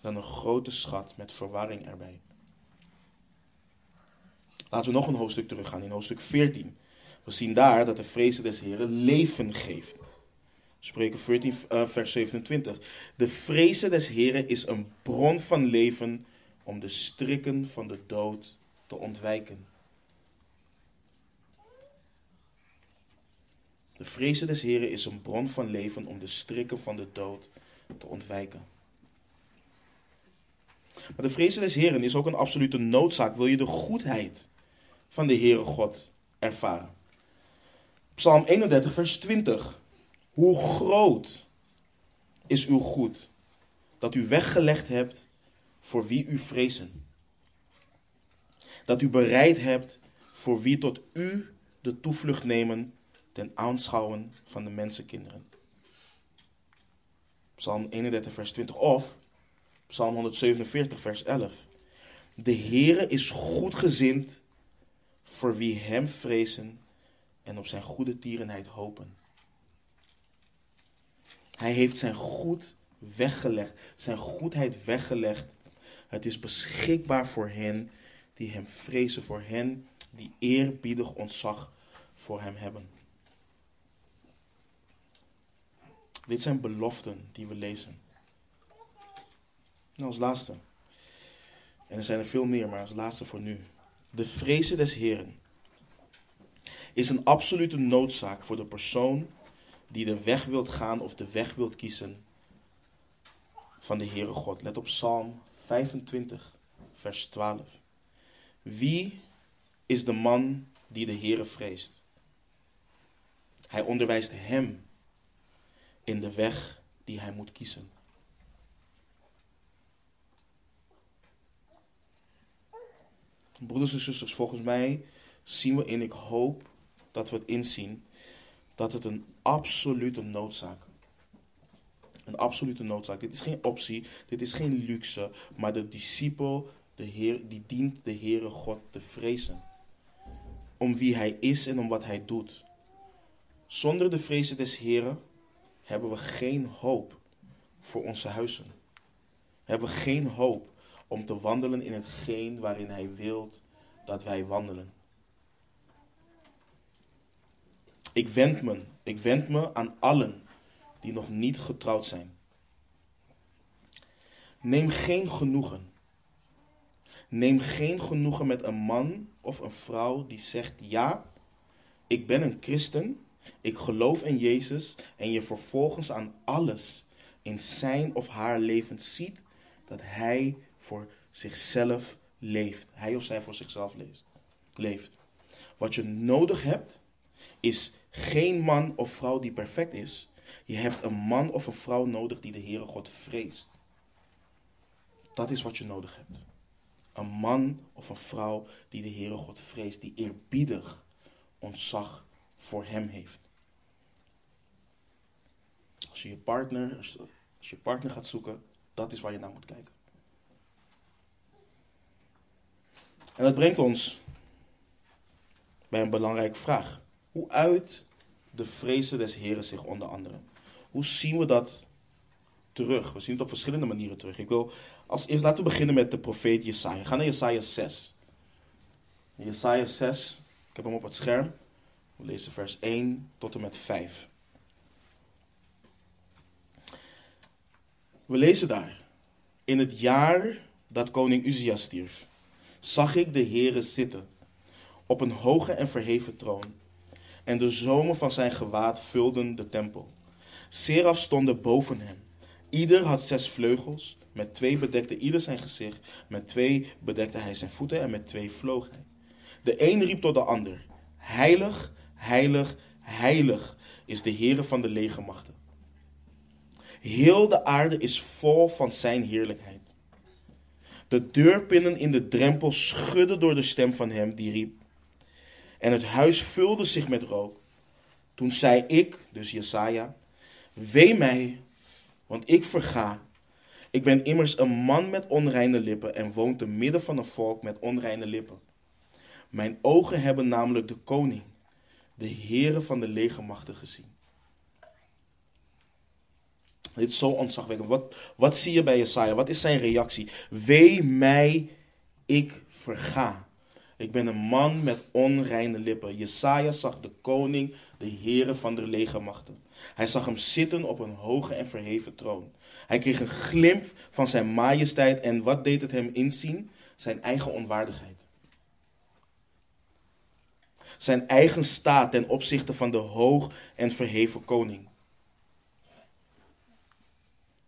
dan een grote schat met verwarring erbij. Laten we nog een hoofdstuk teruggaan, in hoofdstuk 14. We zien daar dat de vrezen des Heren leven geeft. Spreken 14, uh, vers 27. De vrezen des Heren is een bron van leven om de strikken van de dood te ontwijken. De vrezen des Heren is een bron van leven om de strikken van de dood te ontwijken. Maar de vrezen des Heren is ook een absolute noodzaak. Wil je de goedheid van de Heere God ervaren? Psalm 31, vers 20. Hoe groot is uw goed dat u weggelegd hebt voor wie u vrezen. Dat u bereid hebt voor wie tot u de toevlucht nemen ten aanschouwen van de mensenkinderen. Psalm 31, vers 20 of Psalm 147, vers 11. De Heere is goedgezind voor wie hem vrezen en op zijn goede tierenheid hopen. Hij heeft zijn goed weggelegd, zijn goedheid weggelegd. Het is beschikbaar voor hen die hem vrezen, voor hen die eerbiedig ontzag voor hem hebben. Dit zijn beloften die we lezen. En als laatste, en er zijn er veel meer, maar als laatste voor nu. De vrezen des Heren is een absolute noodzaak voor de persoon die de weg wilt gaan of de weg wilt kiezen van de Heere God. Let op Psalm 25, vers 12. Wie is de man die de Heere vreest? Hij onderwijst hem in de weg die hij moet kiezen. Broeders en zusters, volgens mij zien we in, ik hoop dat we het inzien, dat het een absolute noodzaak een absolute noodzaak. Dit is geen optie, dit is geen luxe, maar de discipel, de Heer, die dient de Heere God te vrezen. Om wie hij is en om wat hij doet. Zonder de vrezen des Heren hebben we geen hoop voor onze huizen. Hebben we geen hoop om te wandelen in hetgeen waarin hij wilt dat wij wandelen. Ik wend me, ik wend me aan allen die nog niet getrouwd zijn. Neem geen genoegen. Neem geen genoegen met een man of een vrouw die zegt: Ja, ik ben een christen, ik geloof in Jezus, en je vervolgens aan alles in zijn of haar leven ziet dat hij voor zichzelf leeft. Hij of zij voor zichzelf leeft. Wat je nodig hebt, is geen man of vrouw die perfect is, je hebt een man of een vrouw nodig die de Heere God vreest. Dat is wat je nodig hebt. Een man of een vrouw die de Heere God vreest, die eerbiedig ontzag voor hem heeft. Als je je partner, als je partner gaat zoeken, dat is waar je naar moet kijken. En dat brengt ons bij een belangrijke vraag. Hoe uit de vrezen des Heren zich onder andere? Hoe zien we dat terug? We zien het op verschillende manieren terug. Ik wil als eerst laten we beginnen met de profeet Jesaja. Ga naar Jesaja 6. Jesaja 6, ik heb hem op het scherm. We lezen vers 1 tot en met 5. We lezen daar. In het jaar dat koning Uzia stierf, zag ik de Heere zitten op een hoge en verheven troon. En de zomen van zijn gewaad vulden de tempel. Seraf stonden boven hem. Ieder had zes vleugels, met twee bedekte ieder zijn gezicht, met twee bedekte hij zijn voeten en met twee vloog hij. De een riep tot de ander, heilig, heilig, heilig is de Heere van de legermachten. Heel de aarde is vol van zijn heerlijkheid. De deurpinnen in de drempel schudden door de stem van hem die riep. En het huis vulde zich met rook. Toen zei ik, dus Jesaja, wee mij, want ik verga. Ik ben immers een man met onreine lippen en woon te midden van een volk met onreine lippen. Mijn ogen hebben namelijk de koning, de Heere van de legermachten gezien. Dit is zo ontzagwekkend. Wat, wat zie je bij Jesaja? Wat is zijn reactie? Wee mij, ik verga. Ik ben een man met onreine lippen. Jesaja zag de koning, de Heere van de legermachten. Hij zag hem zitten op een hoge en verheven troon. Hij kreeg een glimp van zijn majesteit en wat deed het hem inzien? Zijn eigen onwaardigheid. Zijn eigen staat ten opzichte van de hoog en verheven koning.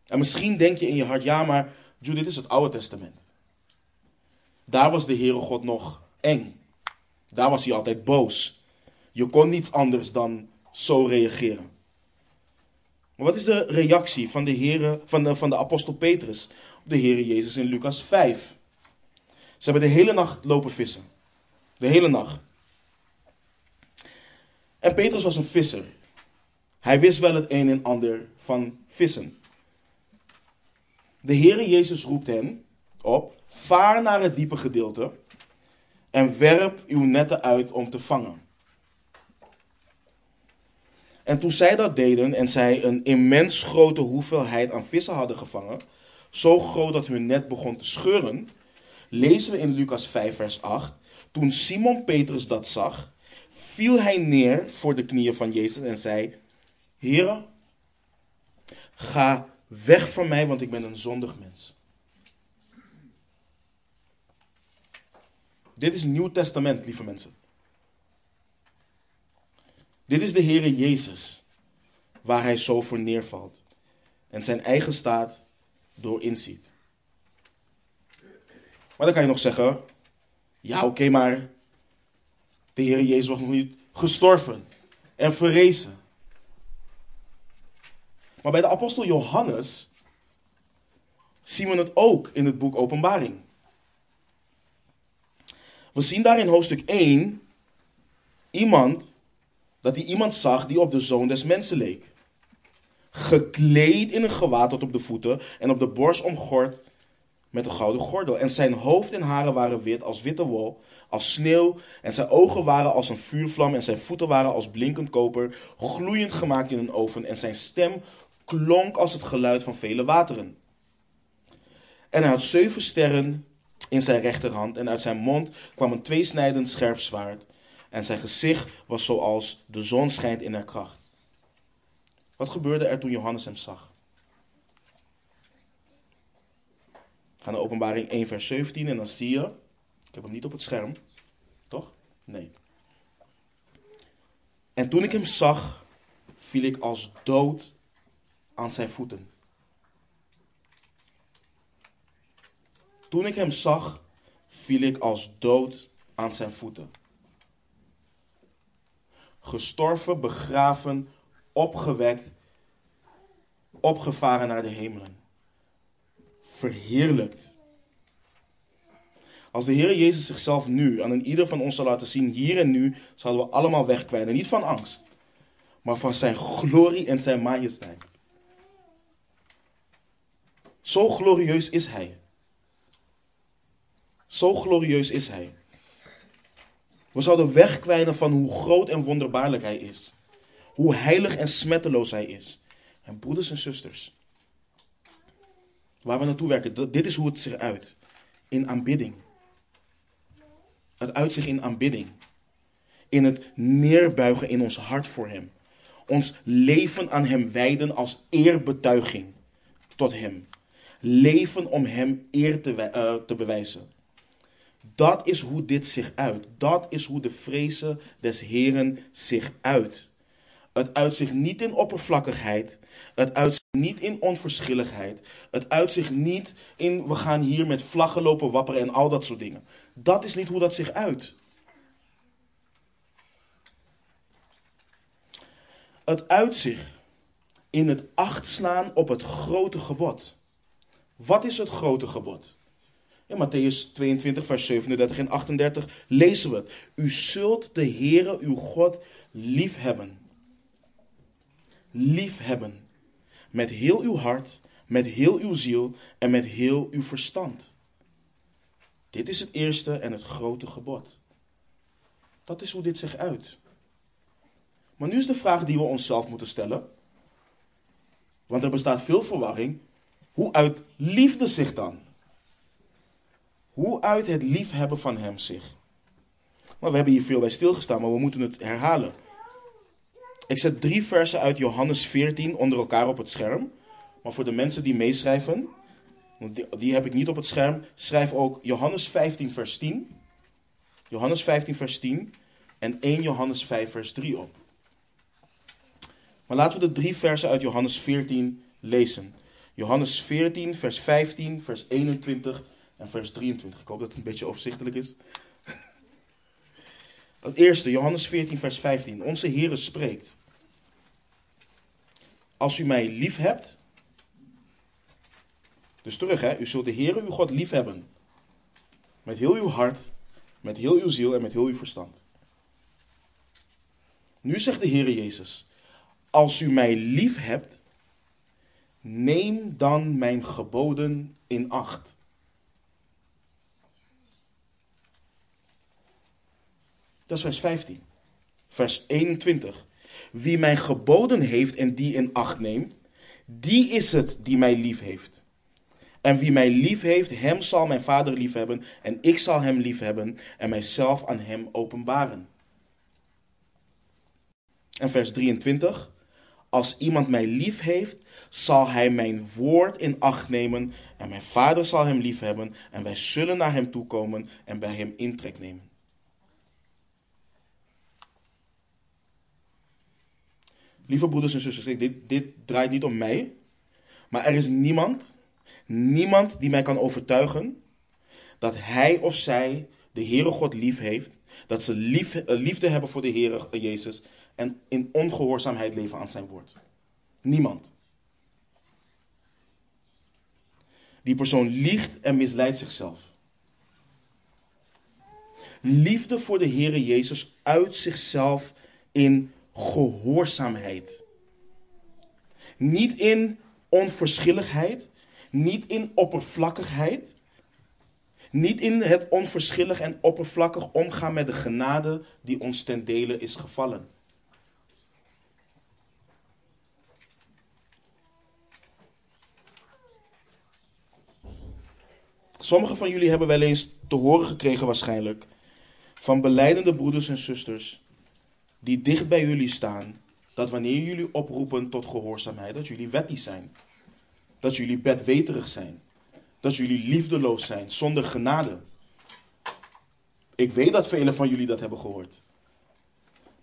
En misschien denk je in je hart, ja maar, dit is het Oude Testament. Daar was de Heere God nog eng. Daar was hij altijd boos. Je kon niets anders dan zo reageren. Maar wat is de reactie van de, Heere, van de, van de apostel Petrus op de Heere Jezus in Lucas 5? Ze hebben de hele nacht lopen vissen. De hele nacht. En Petrus was een visser. Hij wist wel het een en ander van vissen. De Heere Jezus roept hen op: vaar naar het diepe gedeelte en werp uw netten uit om te vangen. En toen zij dat deden en zij een immens grote hoeveelheid aan vissen hadden gevangen, zo groot dat hun net begon te scheuren, lezen we in Lucas 5, vers 8. Toen Simon Petrus dat zag, viel hij neer voor de knieën van Jezus en zei: Heere, ga weg van mij, want ik ben een zondig mens. Dit is Nieuw Testament, lieve mensen. Dit is de Heere Jezus, waar hij zo voor neervalt en zijn eigen staat door inziet. Maar dan kan je nog zeggen, ja oké, maar de Heere Jezus was nog niet gestorven en verrezen. Maar bij de apostel Johannes zien we het ook in het boek Openbaring. We zien daar in hoofdstuk 1 iemand, dat hij iemand zag die op de zoon des mensen leek. Gekleed in een gewaad tot op de voeten en op de borst omgord met een gouden gordel. En zijn hoofd en haren waren wit als witte wol, als sneeuw. En zijn ogen waren als een vuurvlam en zijn voeten waren als blinkend koper, gloeiend gemaakt in een oven. En zijn stem klonk als het geluid van vele wateren. En hij had zeven sterren in zijn rechterhand en uit zijn mond kwam een tweesnijdend scherp zwaard. En zijn gezicht was zoals de zon schijnt in haar kracht. Wat gebeurde er toen Johannes hem zag? Ga naar openbaring 1 vers 17 en dan zie je, ik heb hem niet op het scherm, toch? Nee. En toen ik hem zag, viel ik als dood aan zijn voeten. Toen ik hem zag, viel ik als dood aan zijn voeten. Gestorven, begraven, opgewekt, opgevaren naar de hemelen. Verheerlijkt. Als de Heer Jezus zichzelf nu aan ieder van ons zou laten zien, hier en nu, zouden we allemaal wegkwijnen. Niet van angst, maar van zijn glorie en zijn majesteit. Zo glorieus is Hij. Zo glorieus is Hij. We zouden wegkwijnen van hoe groot en wonderbaarlijk Hij is. Hoe heilig en smetteloos Hij is. En broeders en zusters, waar we naartoe werken, dit is hoe het zich uit. In aanbidding. Het uitzicht in aanbidding. In het neerbuigen in ons hart voor Hem. Ons leven aan Hem wijden als eerbetuiging tot Hem leven om Hem eer te, uh, te bewijzen. Dat is hoe dit zich uit. Dat is hoe de vrezen des Heren zich uit. Het uitzicht niet in oppervlakkigheid. Het uitzicht niet in onverschilligheid. Het uitzicht niet in we gaan hier met vlaggen lopen wapperen en al dat soort dingen. Dat is niet hoe dat zich uit. Het uitzicht in het acht slaan op het grote gebod. Wat is het grote gebod? In Matthäus 22, vers 37 en 38 lezen we het. U zult de Heere uw God liefhebben. Liefhebben. Met heel uw hart, met heel uw ziel en met heel uw verstand. Dit is het eerste en het grote gebod. Dat is hoe dit zich uit. Maar nu is de vraag die we onszelf moeten stellen. Want er bestaat veel verwarring. Hoe uit liefde zich dan? Hoe uit het liefhebben van hem zich? Maar we hebben hier veel bij stilgestaan, maar we moeten het herhalen. Ik zet drie versen uit Johannes 14 onder elkaar op het scherm. Maar voor de mensen die meeschrijven, die, die heb ik niet op het scherm, schrijf ook Johannes 15 vers 10. Johannes 15 vers 10 en 1 Johannes 5 vers 3 op. Maar laten we de drie versen uit Johannes 14 lezen. Johannes 14, vers 15, vers 21 en vers 23. Ik hoop dat het een beetje overzichtelijk is. Het eerste, Johannes 14, vers 15. Onze Heere spreekt. Als u mij lief hebt. Dus terug, hè. U zult de Heere uw God lief hebben. Met heel uw hart, met heel uw ziel en met heel uw verstand. Nu zegt de Heere Jezus. Als u mij lief hebt, neem dan mijn geboden in acht. Dat is vers 15. Vers 21. Wie mijn geboden heeft en die in acht neemt, die is het die mij lief heeft. En wie mij lief heeft, hem zal mijn vader lief hebben, en ik zal hem lief hebben en mijzelf aan hem openbaren. En vers 23. Als iemand mij lief heeft, zal hij mijn woord in acht nemen en mijn vader zal hem lief hebben en wij zullen naar hem toekomen en bij hem intrek nemen. Lieve broeders en zusters, dit, dit draait niet om mij, maar er is niemand, niemand die mij kan overtuigen dat hij of zij de Heere God lief heeft, dat ze eh, liefde hebben voor de Heere Jezus en in ongehoorzaamheid leven aan zijn woord. Niemand. Die persoon liegt en misleidt zichzelf. Liefde voor de Heere Jezus uit zichzelf in gehoorzaamheid. Niet in onverschilligheid, niet in oppervlakkigheid, niet in het onverschillig en oppervlakkig omgaan met de genade die ons ten dele is gevallen. Sommigen van jullie hebben wel eens te horen gekregen waarschijnlijk van beleidende broeders en zusters die dicht bij jullie staan, dat wanneer jullie oproepen tot gehoorzaamheid, dat jullie wettig zijn. Dat jullie bedweterig zijn. Dat jullie liefdeloos zijn, zonder genade. Ik weet dat velen van jullie dat hebben gehoord.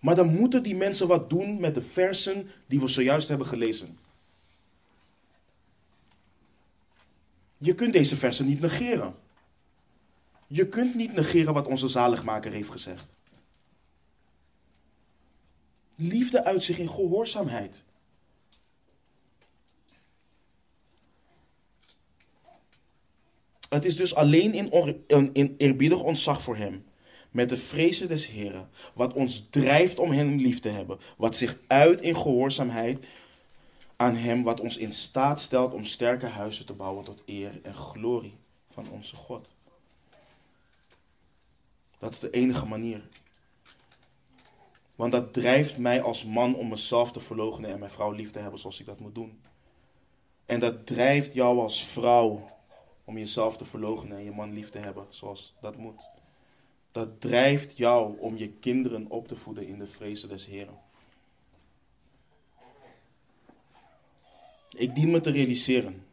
Maar dan moeten die mensen wat doen met de versen die we zojuist hebben gelezen. Je kunt deze versen niet negeren. Je kunt niet negeren wat onze zaligmaker heeft gezegd. Liefde uit zich in gehoorzaamheid. Het is dus alleen in, in eerbiedig ontzag voor Hem, met de vrezen des Heren, wat ons drijft om Hem lief te hebben, wat zich uit in gehoorzaamheid aan Hem, wat ons in staat stelt om sterke huizen te bouwen tot eer en glorie van onze God. Dat is de enige manier. Want dat drijft mij als man om mezelf te verloochenen en mijn vrouw lief te hebben zoals ik dat moet doen. En dat drijft jou als vrouw om jezelf te verloochenen en je man lief te hebben zoals dat moet. Dat drijft jou om je kinderen op te voeden in de vrezen des Heren. Ik dien me te realiseren,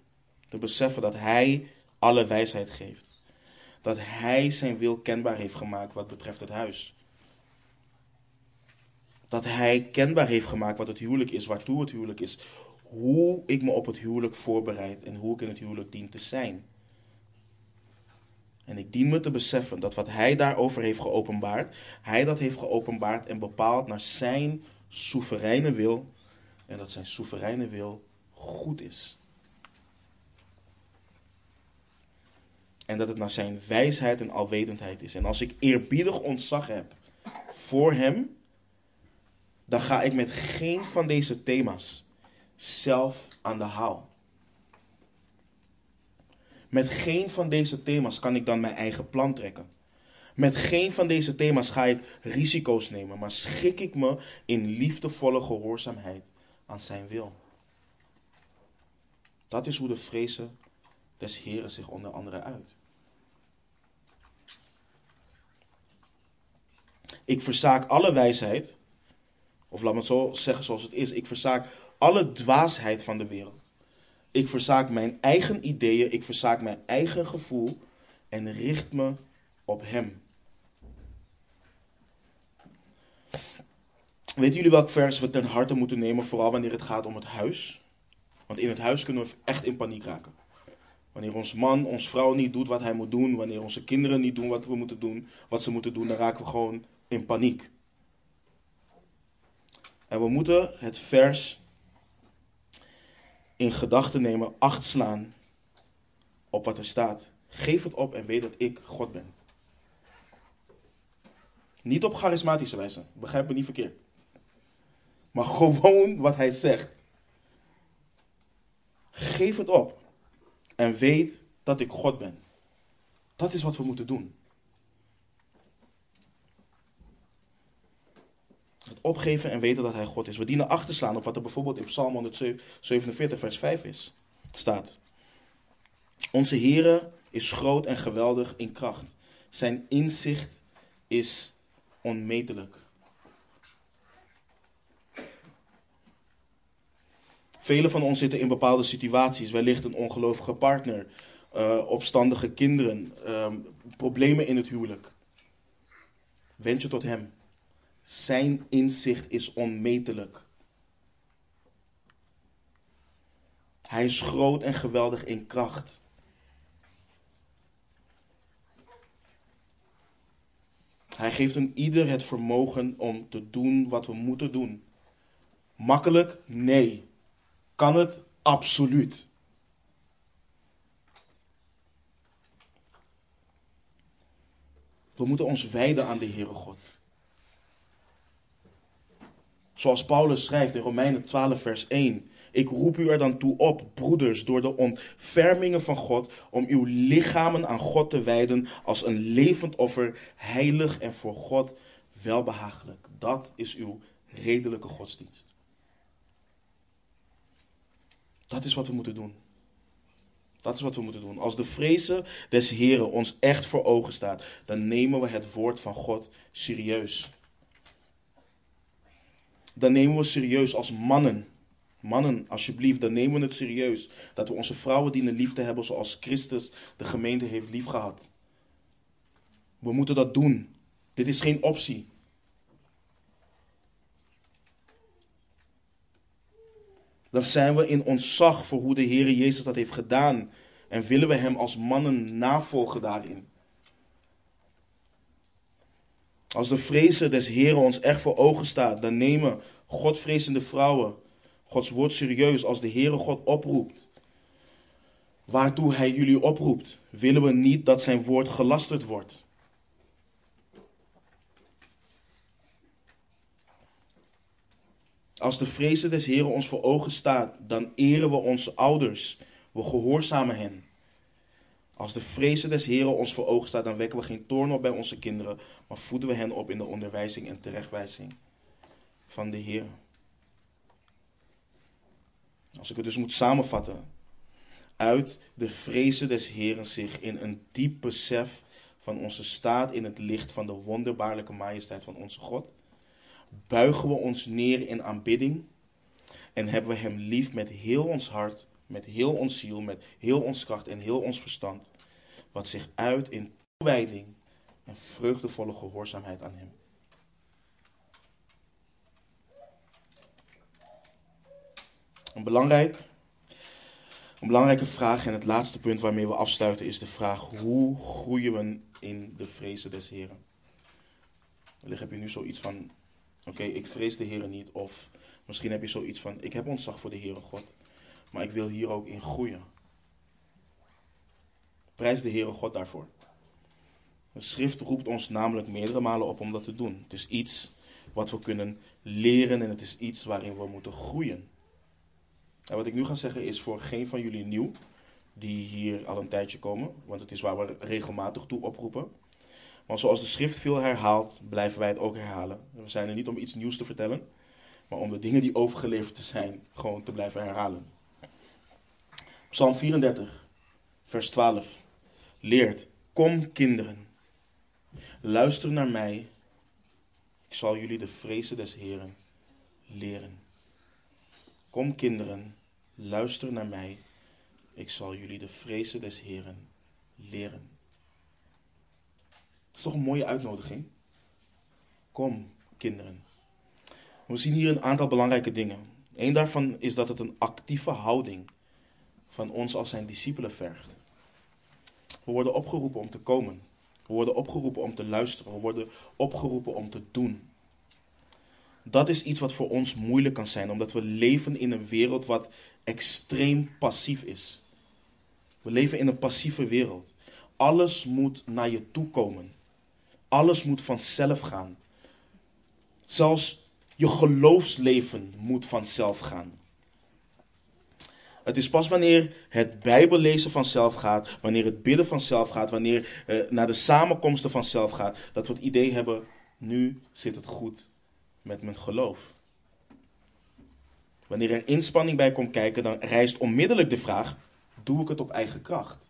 te beseffen dat Hij alle wijsheid geeft. Dat Hij zijn wil kenbaar heeft gemaakt wat betreft het huis Dat hij kenbaar heeft gemaakt wat het huwelijk is, waartoe het huwelijk is. Hoe ik me op het huwelijk voorbereid en hoe ik in het huwelijk dien te zijn. En ik dien me te beseffen dat wat hij daarover heeft geopenbaard, hij dat heeft geopenbaard en bepaald naar zijn soevereine wil. En dat zijn soevereine wil goed is. En dat het naar zijn wijsheid en alwetendheid is. En als ik eerbiedig ontzag heb voor hem, dan ga ik met geen van deze thema's zelf aan de haal. Met geen van deze thema's kan ik dan mijn eigen plan trekken. Met geen van deze thema's ga ik risico's nemen, maar schik ik me in liefdevolle gehoorzaamheid aan zijn wil. Dat is hoe de vrezen des Heren zich onder andere uit. Ik verzaak alle wijsheid, of laat me het zo zeggen zoals het is, ik verzaak alle dwaasheid van de wereld. Ik verzaak mijn eigen ideeën, ik verzaak mijn eigen gevoel en richt me op Hem. Weten jullie welk vers we ten harte moeten nemen, vooral wanneer het gaat om het huis? Want in het huis kunnen we echt in paniek raken. Wanneer ons man, ons vrouw niet doet wat hij moet doen, wanneer onze kinderen niet doen wat we moeten doen, wat ze moeten doen, dan raken we gewoon in paniek. En we moeten het vers in gedachten nemen, acht slaan op wat er staat. Geef het op en weet dat ik God ben. Niet op charismatische wijze, begrijp me niet verkeerd. Maar gewoon wat hij zegt. Geef het op en weet dat ik God ben. Dat is wat we moeten doen. Het opgeven en weten dat hij God is. We dienen achter te slaan op wat er bijvoorbeeld in Psalm 147, vers 5 is. Staat. Onze Heere is groot en geweldig in kracht. Zijn inzicht is onmetelijk. Velen van ons zitten in bepaalde situaties. Wellicht een ongelovige partner, uh, opstandige kinderen, uh, problemen in het huwelijk. Wend je tot Hem. Zijn inzicht is onmetelijk. Hij is groot en geweldig in kracht. Hij geeft een ieder het vermogen om te doen wat we moeten doen. Makkelijk? Nee. Kan het? Absoluut. We moeten ons wijden aan de Heere God. Zoals Paulus schrijft in Romeinen 12, vers 1. Ik roep u er dan toe op, broeders, door de ontfermingen van God, om uw lichamen aan God te wijden als een levend offer, heilig en voor God welbehagelijk. Dat is uw redelijke godsdienst. Dat is wat we moeten doen. Dat is wat we moeten doen. Als de vrezen des Heren ons echt voor ogen staat, dan nemen we het woord van God serieus dan nemen we serieus als mannen. Mannen, alsjeblieft, dan nemen we het serieus. Dat we onze vrouwen dienen lief te hebben zoals Christus de gemeente heeft liefgehad. We moeten dat doen. Dit is geen optie. Dan zijn we in ontzag voor hoe de Heer Jezus dat heeft gedaan. En willen we Hem als mannen navolgen daarin. Als de vrezen des Heren ons echt voor ogen staat, dan nemen Godvrezende vrouwen Gods woord serieus als de Heere God oproept. Waartoe Hij jullie oproept, willen we niet dat Zijn woord gelasterd wordt. Als de vrezen des Heren ons voor ogen staat, dan eren we onze ouders. We gehoorzamen hen. Als de vrezen des Heren ons voor ogen staat, dan wekken we geen toorn op bij onze kinderen, maar voeden we hen op in de onderwijzing en terechtwijzing van de Heer. Als ik het dus moet samenvatten, uit de vrezen des Heren zich in een diep besef van onze staat in het licht van de wonderbaarlijke majesteit van onze God, buigen we ons neer in aanbidding en hebben we Hem lief met heel ons hart, met heel ons ziel, met heel ons kracht en heel ons verstand, wat zich uit in toewijding en vreugdevolle gehoorzaamheid aan Hem. Een, belangrijk, een belangrijke vraag en het laatste punt waarmee we afsluiten is de vraag: hoe groeien we in de vrezen des Heren? Wellicht heb je nu zoiets van: oké, ik vrees de Heren niet. Of misschien heb je zoiets van: ik heb ontzag voor de Heere God maar ik wil hier ook in groeien. Prijs de Heere God daarvoor. De schrift roept ons namelijk meerdere malen op om dat te doen. Het is iets wat we kunnen leren en het is iets waarin we moeten groeien. En wat ik nu ga zeggen is voor geen van jullie nieuw, die hier al een tijdje komen, want het is waar we regelmatig toe oproepen. Maar zoals de schrift veel herhaalt, blijven wij het ook herhalen. We zijn er niet om iets nieuws te vertellen, maar om de dingen die overgeleverd zijn, gewoon te blijven herhalen. Psalm 34, vers 12 leert: Kom kinderen, luister naar mij. Ik zal jullie de vrezen des Heren leren. Kom kinderen, luister naar mij. Ik zal jullie de vrezen des Heren leren. Dat is toch een mooie uitnodiging? Kom, kinderen. We zien hier een aantal belangrijke dingen. Eén daarvan is dat het een actieve houding van ons als zijn discipelen vergt. We worden opgeroepen om te komen. We worden opgeroepen om te luisteren. We worden opgeroepen om te doen. Dat is iets wat voor ons moeilijk kan zijn, omdat we leven in een wereld wat extreem passief is. We leven in een passieve wereld. Alles moet naar je toe komen. Alles moet vanzelf gaan. Zelfs je geloofsleven moet vanzelf gaan. Het is pas wanneer het Bijbellezen vanzelf gaat, wanneer het bidden vanzelf gaat, wanneer eh, naar de samenkomsten vanzelf gaat, dat we het idee hebben, nu zit het goed met mijn geloof. Wanneer er inspanning bij komt kijken, dan rijst onmiddellijk de vraag, doe ik het op eigen kracht?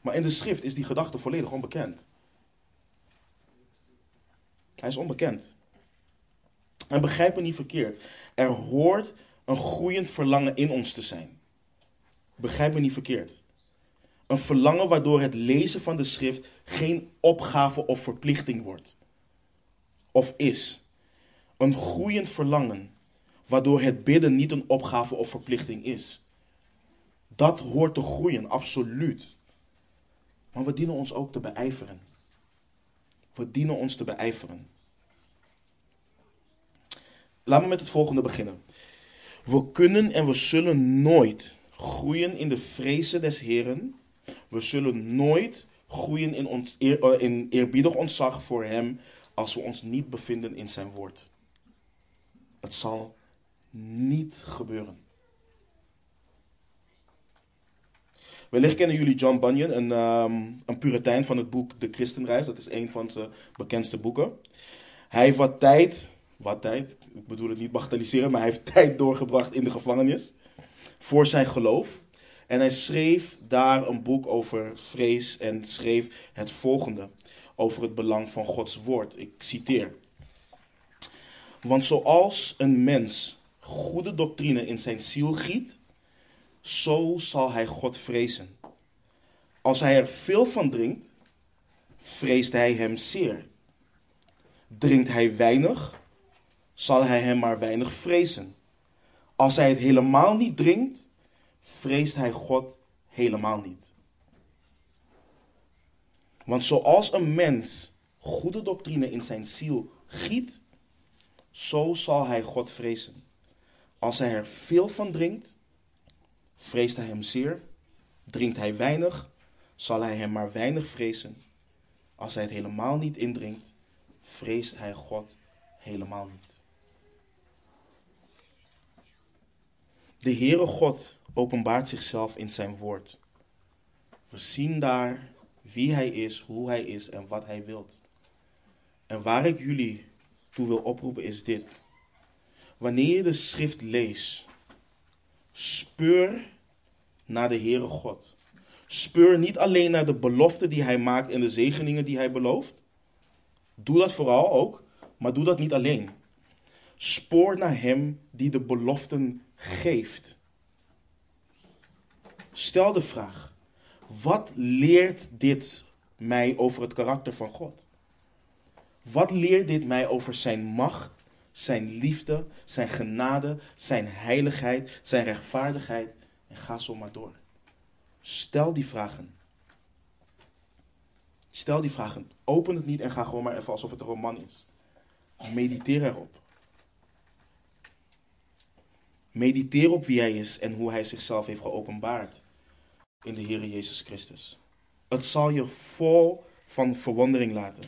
Maar in de schrift is die gedachte volledig onbekend. Hij is onbekend. En begrijp me niet verkeerd. Er hoort een groeiend verlangen in ons te zijn. Begrijp me niet verkeerd. Een verlangen waardoor het lezen van de schrift geen opgave of verplichting wordt. Of is. Een groeiend verlangen waardoor het bidden niet een opgave of verplichting is. Dat hoort te groeien, absoluut. Maar we dienen ons ook te beijveren. We dienen ons te beijveren. Laten we met het volgende beginnen. We kunnen en we zullen nooit groeien in de vrezen des Heren. We zullen nooit groeien in, ons, eh, in eerbiedig ontzag voor Hem als we ons niet bevinden in Zijn woord. Het zal niet gebeuren. Wellicht kennen jullie John Bunyan, een, um, een puritein van het boek De Christenreis. Dat is een van zijn bekendste boeken. Hij heeft wat tijd wat tijd, ik bedoel het niet bagatelliseren, maar hij heeft tijd doorgebracht in de gevangenis voor zijn geloof. En hij schreef daar een boek over vrees en schreef het volgende over het belang van Gods woord. Ik citeer. Want zoals een mens goede doctrine in zijn ziel giet, zo zal hij God vrezen. Als hij er veel van drinkt, vreest hij hem zeer. Drinkt hij weinig, zal hij hem maar weinig vrezen. Als hij het helemaal niet drinkt, vreest hij God helemaal niet. Want zoals een mens goede doctrine in zijn ziel giet, zo zal hij God vrezen. Als hij er veel van drinkt, vreest hij hem zeer. Drinkt hij weinig, zal hij hem maar weinig vrezen. Als hij het helemaal niet indringt, vreest hij God helemaal niet. De Heere God openbaart zichzelf in zijn woord. We zien daar wie hij is, hoe hij is en wat hij wilt. En waar ik jullie toe wil oproepen is dit. Wanneer je de schrift leest, speur naar de Heere God. Speur niet alleen naar de beloften die hij maakt en de zegeningen die hij belooft. Doe dat vooral ook, maar doe dat niet alleen. Spoor naar hem die de beloften geeft. Stel de vraag: wat leert dit mij over het karakter van God? Wat leert dit mij over zijn macht, zijn liefde, zijn genade, zijn heiligheid, zijn rechtvaardigheid. En ga zo maar door. Stel die vragen. Stel die vragen. Open het niet en ga gewoon maar even alsof het een roman is. Mediteer erop. Mediteer op wie hij is en hoe hij zichzelf heeft geopenbaard in de Heer Jezus Christus. Het zal je vol van verwondering laten.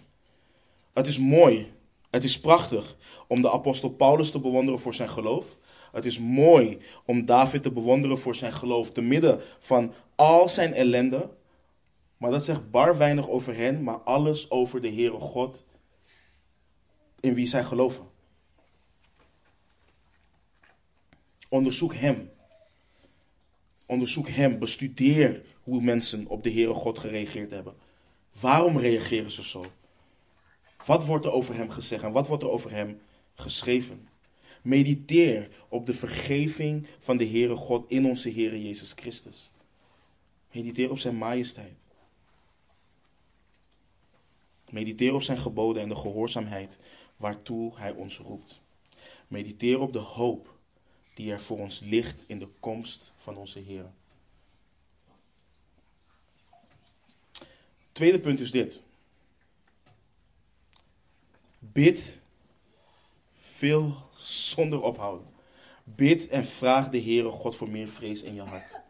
Het is mooi, het is prachtig om de apostel Paulus te bewonderen voor zijn geloof. Het is mooi om David te bewonderen voor zijn geloof te midden van al zijn ellende. Maar dat zegt bar weinig over hen, maar alles over de Heere God in wie zij geloven. Onderzoek Hem. Onderzoek Hem. Bestudeer hoe mensen op de Heere God gereageerd hebben. Waarom reageren ze zo? Wat wordt er over Hem gezegd en wat wordt er over Hem geschreven? Mediteer op de vergeving van de Heere God in onze Heere Jezus Christus. Mediteer op Zijn majesteit. Mediteer op Zijn geboden en de gehoorzaamheid waartoe Hij ons roept. Mediteer op de hoop die er voor ons ligt in de komst van onze Heer. Tweede punt is dit. Bid veel zonder ophouden. Bid en vraag de Heere God voor meer vrees in je hart.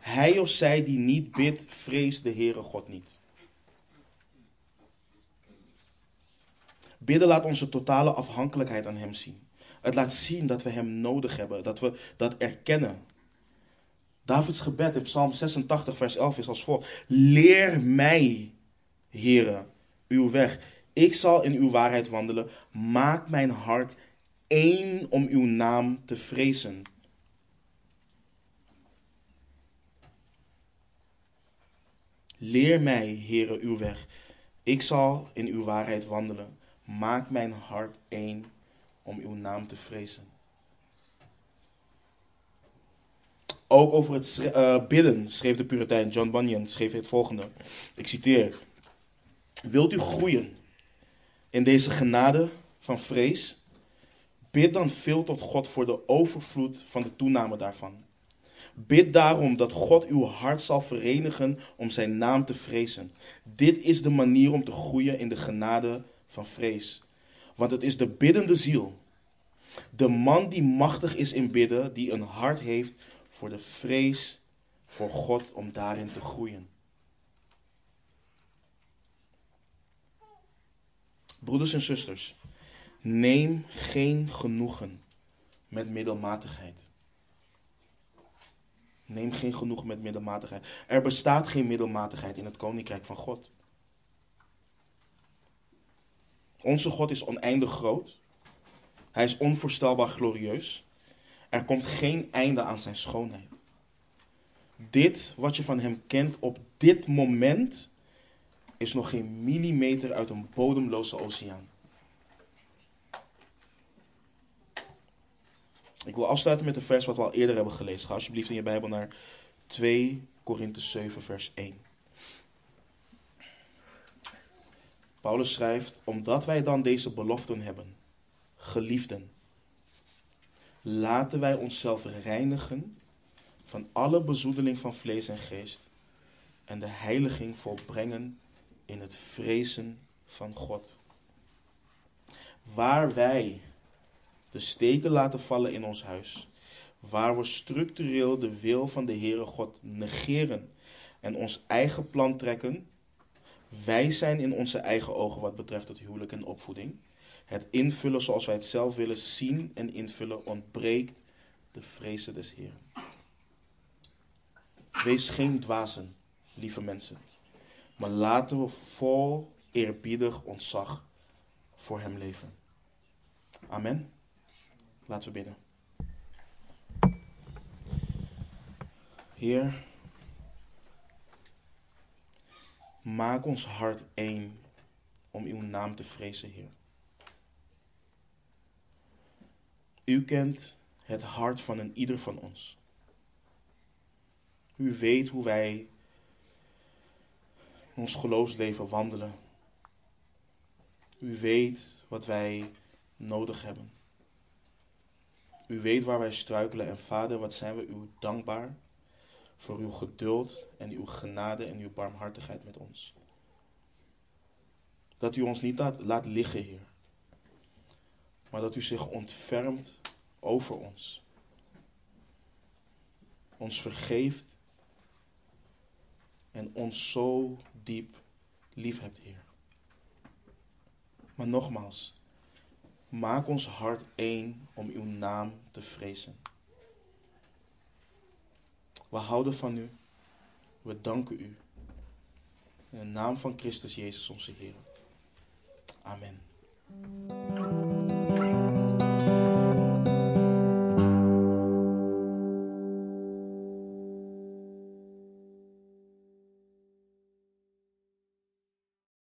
Hij of zij die niet bidt, vreest de Heere God niet. Bidden laat onze totale afhankelijkheid aan Hem zien. Het laat zien dat we Hem nodig hebben, dat we dat erkennen. Davids gebed in Psalm 86, vers 11 is als volgt. Leer mij, Heere, uw weg. Ik zal in uw waarheid wandelen. Maak mijn hart één om uw naam te vrezen. Leer mij, Heere, uw weg. Ik zal in uw waarheid wandelen. Maak mijn hart één om uw naam te vrezen. Ook over het uh, bidden schreef de Puritein John Bunyan schreef het volgende. Ik citeer. Wilt u groeien in deze genade van vrees? Bid dan veel tot God voor de overvloed van de toename daarvan. Bid daarom dat God uw hart zal verenigen om zijn naam te vrezen. Dit is de manier om te groeien in de genade van vrees. Want het is de biddende ziel, de man die machtig is in bidden, die een hart heeft voor de vrees voor God om daarin te groeien. Broeders en zusters, neem geen genoegen met middelmatigheid. Neem geen genoegen met middelmatigheid. Er bestaat geen middelmatigheid in het koninkrijk van God. Onze God is oneindig groot. Hij is onvoorstelbaar glorieus. Er komt geen einde aan zijn schoonheid. Dit wat je van hem kent op dit moment is nog geen millimeter uit een bodemloze oceaan. Ik wil afsluiten met een vers wat we al eerder hebben gelezen. Ga alsjeblieft in je Bijbel naar 2 Korinthe 7, vers 1. Paulus schrijft, omdat wij dan deze beloften hebben, geliefden, laten wij onszelf reinigen van alle bezoedeling van vlees en geest en de heiliging volbrengen in het vrezen van God. Waar wij de steken laten vallen in ons huis, waar we structureel de wil van de Heere God negeren en ons eigen plan trekken, wij zijn in onze eigen ogen wat betreft het huwelijk en opvoeding. Het invullen zoals wij het zelf willen zien en invullen ontbreekt de vrezen des Heeren. Wees geen dwazen, lieve mensen, maar laten we vol eerbiedig ontzag voor Hem leven. Amen. Laten we bidden. Heer, maak ons hart één om uw naam te vrezen, Heer. U kent het hart van een ieder van ons. U weet hoe wij in ons geloofsleven wandelen. U weet wat wij nodig hebben. U weet waar wij struikelen en Vader, wat zijn we u dankbaar voor uw geduld en uw genade en uw barmhartigheid met ons. Dat u ons niet laat liggen, Heer, maar dat u zich ontfermt over ons. Ons vergeeft en ons zo diep lief hebt, Heer. Maar nogmaals, maak ons hart één om uw naam te vrezen. We houden van u. We danken u. In de naam van Christus Jezus onze Heer. Amen.